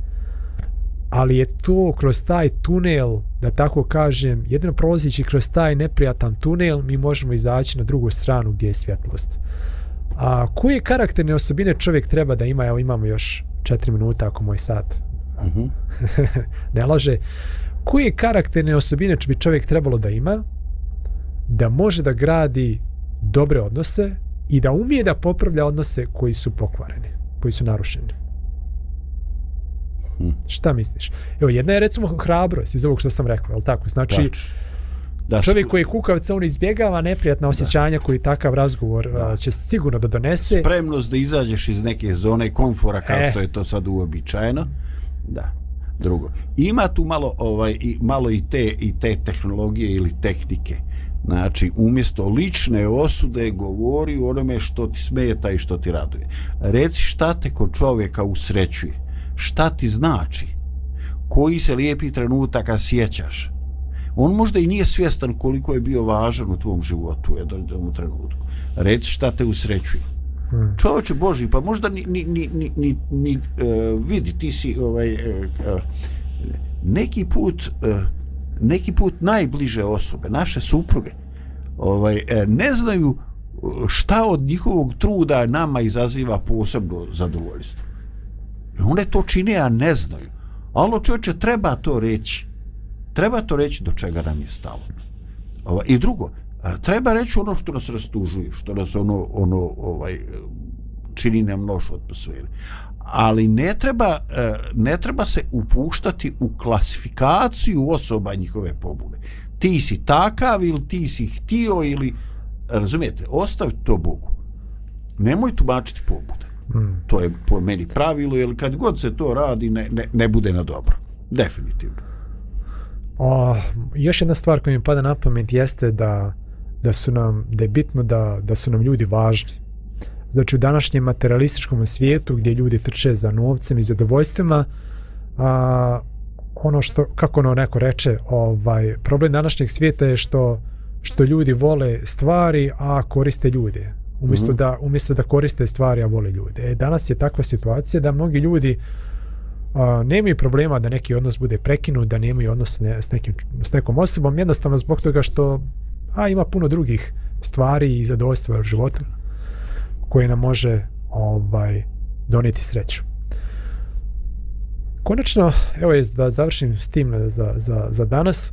ali je to kroz taj tunel da tako kažem jedino prolazići kroz taj neprijatan tunel mi možemo izaći na drugu stranu gdje je svjetlost a koje karakterne osobine čovjek treba da ima evo imamo još četiri minuta ako moj sat Uh *laughs* -huh. ne laže koje karakterne osobine bi čovjek trebalo da ima da može da gradi dobre odnose i da umije da popravlja odnose koji su pokvareni, koji su narušeni. Hmm. Šta misliš? Evo, jedna je recimo hrabrost iz ovog što sam rekao, je li tako? Znači, Znači, da čovjek koji je kukavica, on izbjegava neprijatna osjećanja koji takav razgovor Da. a, će sigurno da donese. spremnost da izađeš iz neke zone komfora kao E. što je to sad uobičajeno. Da. Drugo. Ima tu malo ovaj i malo i te i te tehnologije ili tehnike. Znači, umjesto lične osude govori o onome što ti smeta i što ti raduje. Reci šta te kod čovjeka usrećuje. Šta ti znači? Koji se lijepi trenutaka sjećaš? On možda i nije svjestan koliko je bio važan u tvom životu u jednom trenutku. Reci šta te usrećuje Hmm. čovječe Boži, pa možda ni, ni, ni, ni, ni, ni uh, vidi, ti si ovaj, uh, uh, neki put uh, neki put najbliže osobe, naše supruge, ovaj, uh, ne znaju šta od njihovog truda nama izaziva posebno zadovoljstvo. I one to čine, a ne znaju. Alo čovječe, treba to reći. Treba to reći do čega nam je stalo. Ova, I drugo, e, treba reći ono što nas rastužuje, što nas ono, ono ovaj, čini nam lošu atmosferu. Ali ne treba, e, ne treba se upuštati u klasifikaciju osoba njihove pobune. Ti si takav ili ti si htio ili, razumijete, ostavite to Bogu. Nemoj tumačiti pobude. Mm. To je po meni pravilo, jer kad god se to radi, ne, ne, ne bude na dobro. Definitivno. O, još jedna stvar koja mi pada na pamet jeste da, da su nam, da je bitno da, da su nam ljudi važni. Znači u današnjem materialističkom svijetu gdje ljudi trče za novcem i zadovoljstvima, a, ono što, kako ono neko reče, ovaj, problem današnjeg svijeta je što što ljudi vole stvari, a koriste ljude umjesto, Mhm. da, umjesto da koriste stvari, a vole ljude. E, danas je takva situacija da mnogi ljudi a, nemaju problema da neki odnos bude prekinut, da nemaju odnos ne, s, nekim, s nekom osobom, jednostavno zbog toga što a, ima puno drugih stvari i zadovoljstva u životu koje nam može ovaj doneti sreću. Konačno, evo je da završim s tim za, za, za danas,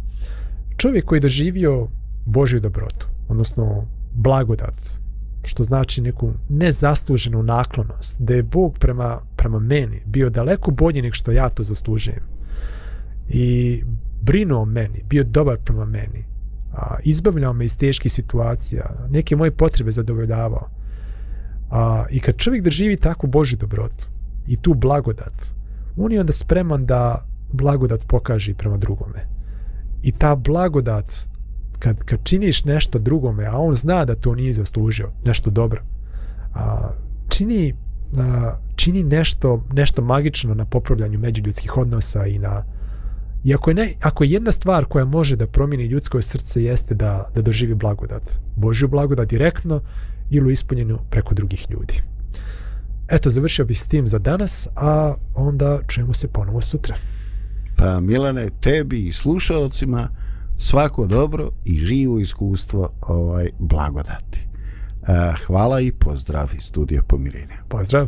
čovjek koji je doživio Božju dobrotu, odnosno blagodat, što znači neku nezasluženu naklonost, da je Bog prema, prema meni bio daleko bolji nego što ja to zaslužujem i brinuo o meni, bio dobar prema meni, a, izbavljao me iz teških situacija, neke moje potrebe zadovoljavao. A, I kad čovjek doživi takvu Božju dobrotu i tu blagodat, on je onda spreman da blagodat pokaže prema drugome. I ta blagodat, kad, kad činiš nešto drugome, a on zna da to nije zaslužio, nešto dobro, a, čini, a, čini nešto, nešto magično na popravljanju međuljudskih odnosa i na I ako je, ne, ako je jedna stvar koja može da promijeni ljudsko srce jeste da, da doživi blagodat. Božju blagodat direktno ili ispunjenu preko drugih ljudi. Eto, završio bih s tim za danas, a onda čujemo se ponovo sutra. Pa Milane, tebi i slušalcima svako dobro i živo iskustvo ovaj blagodati. Eh, hvala i pozdrav iz studija Pomirenja. Pozdrav!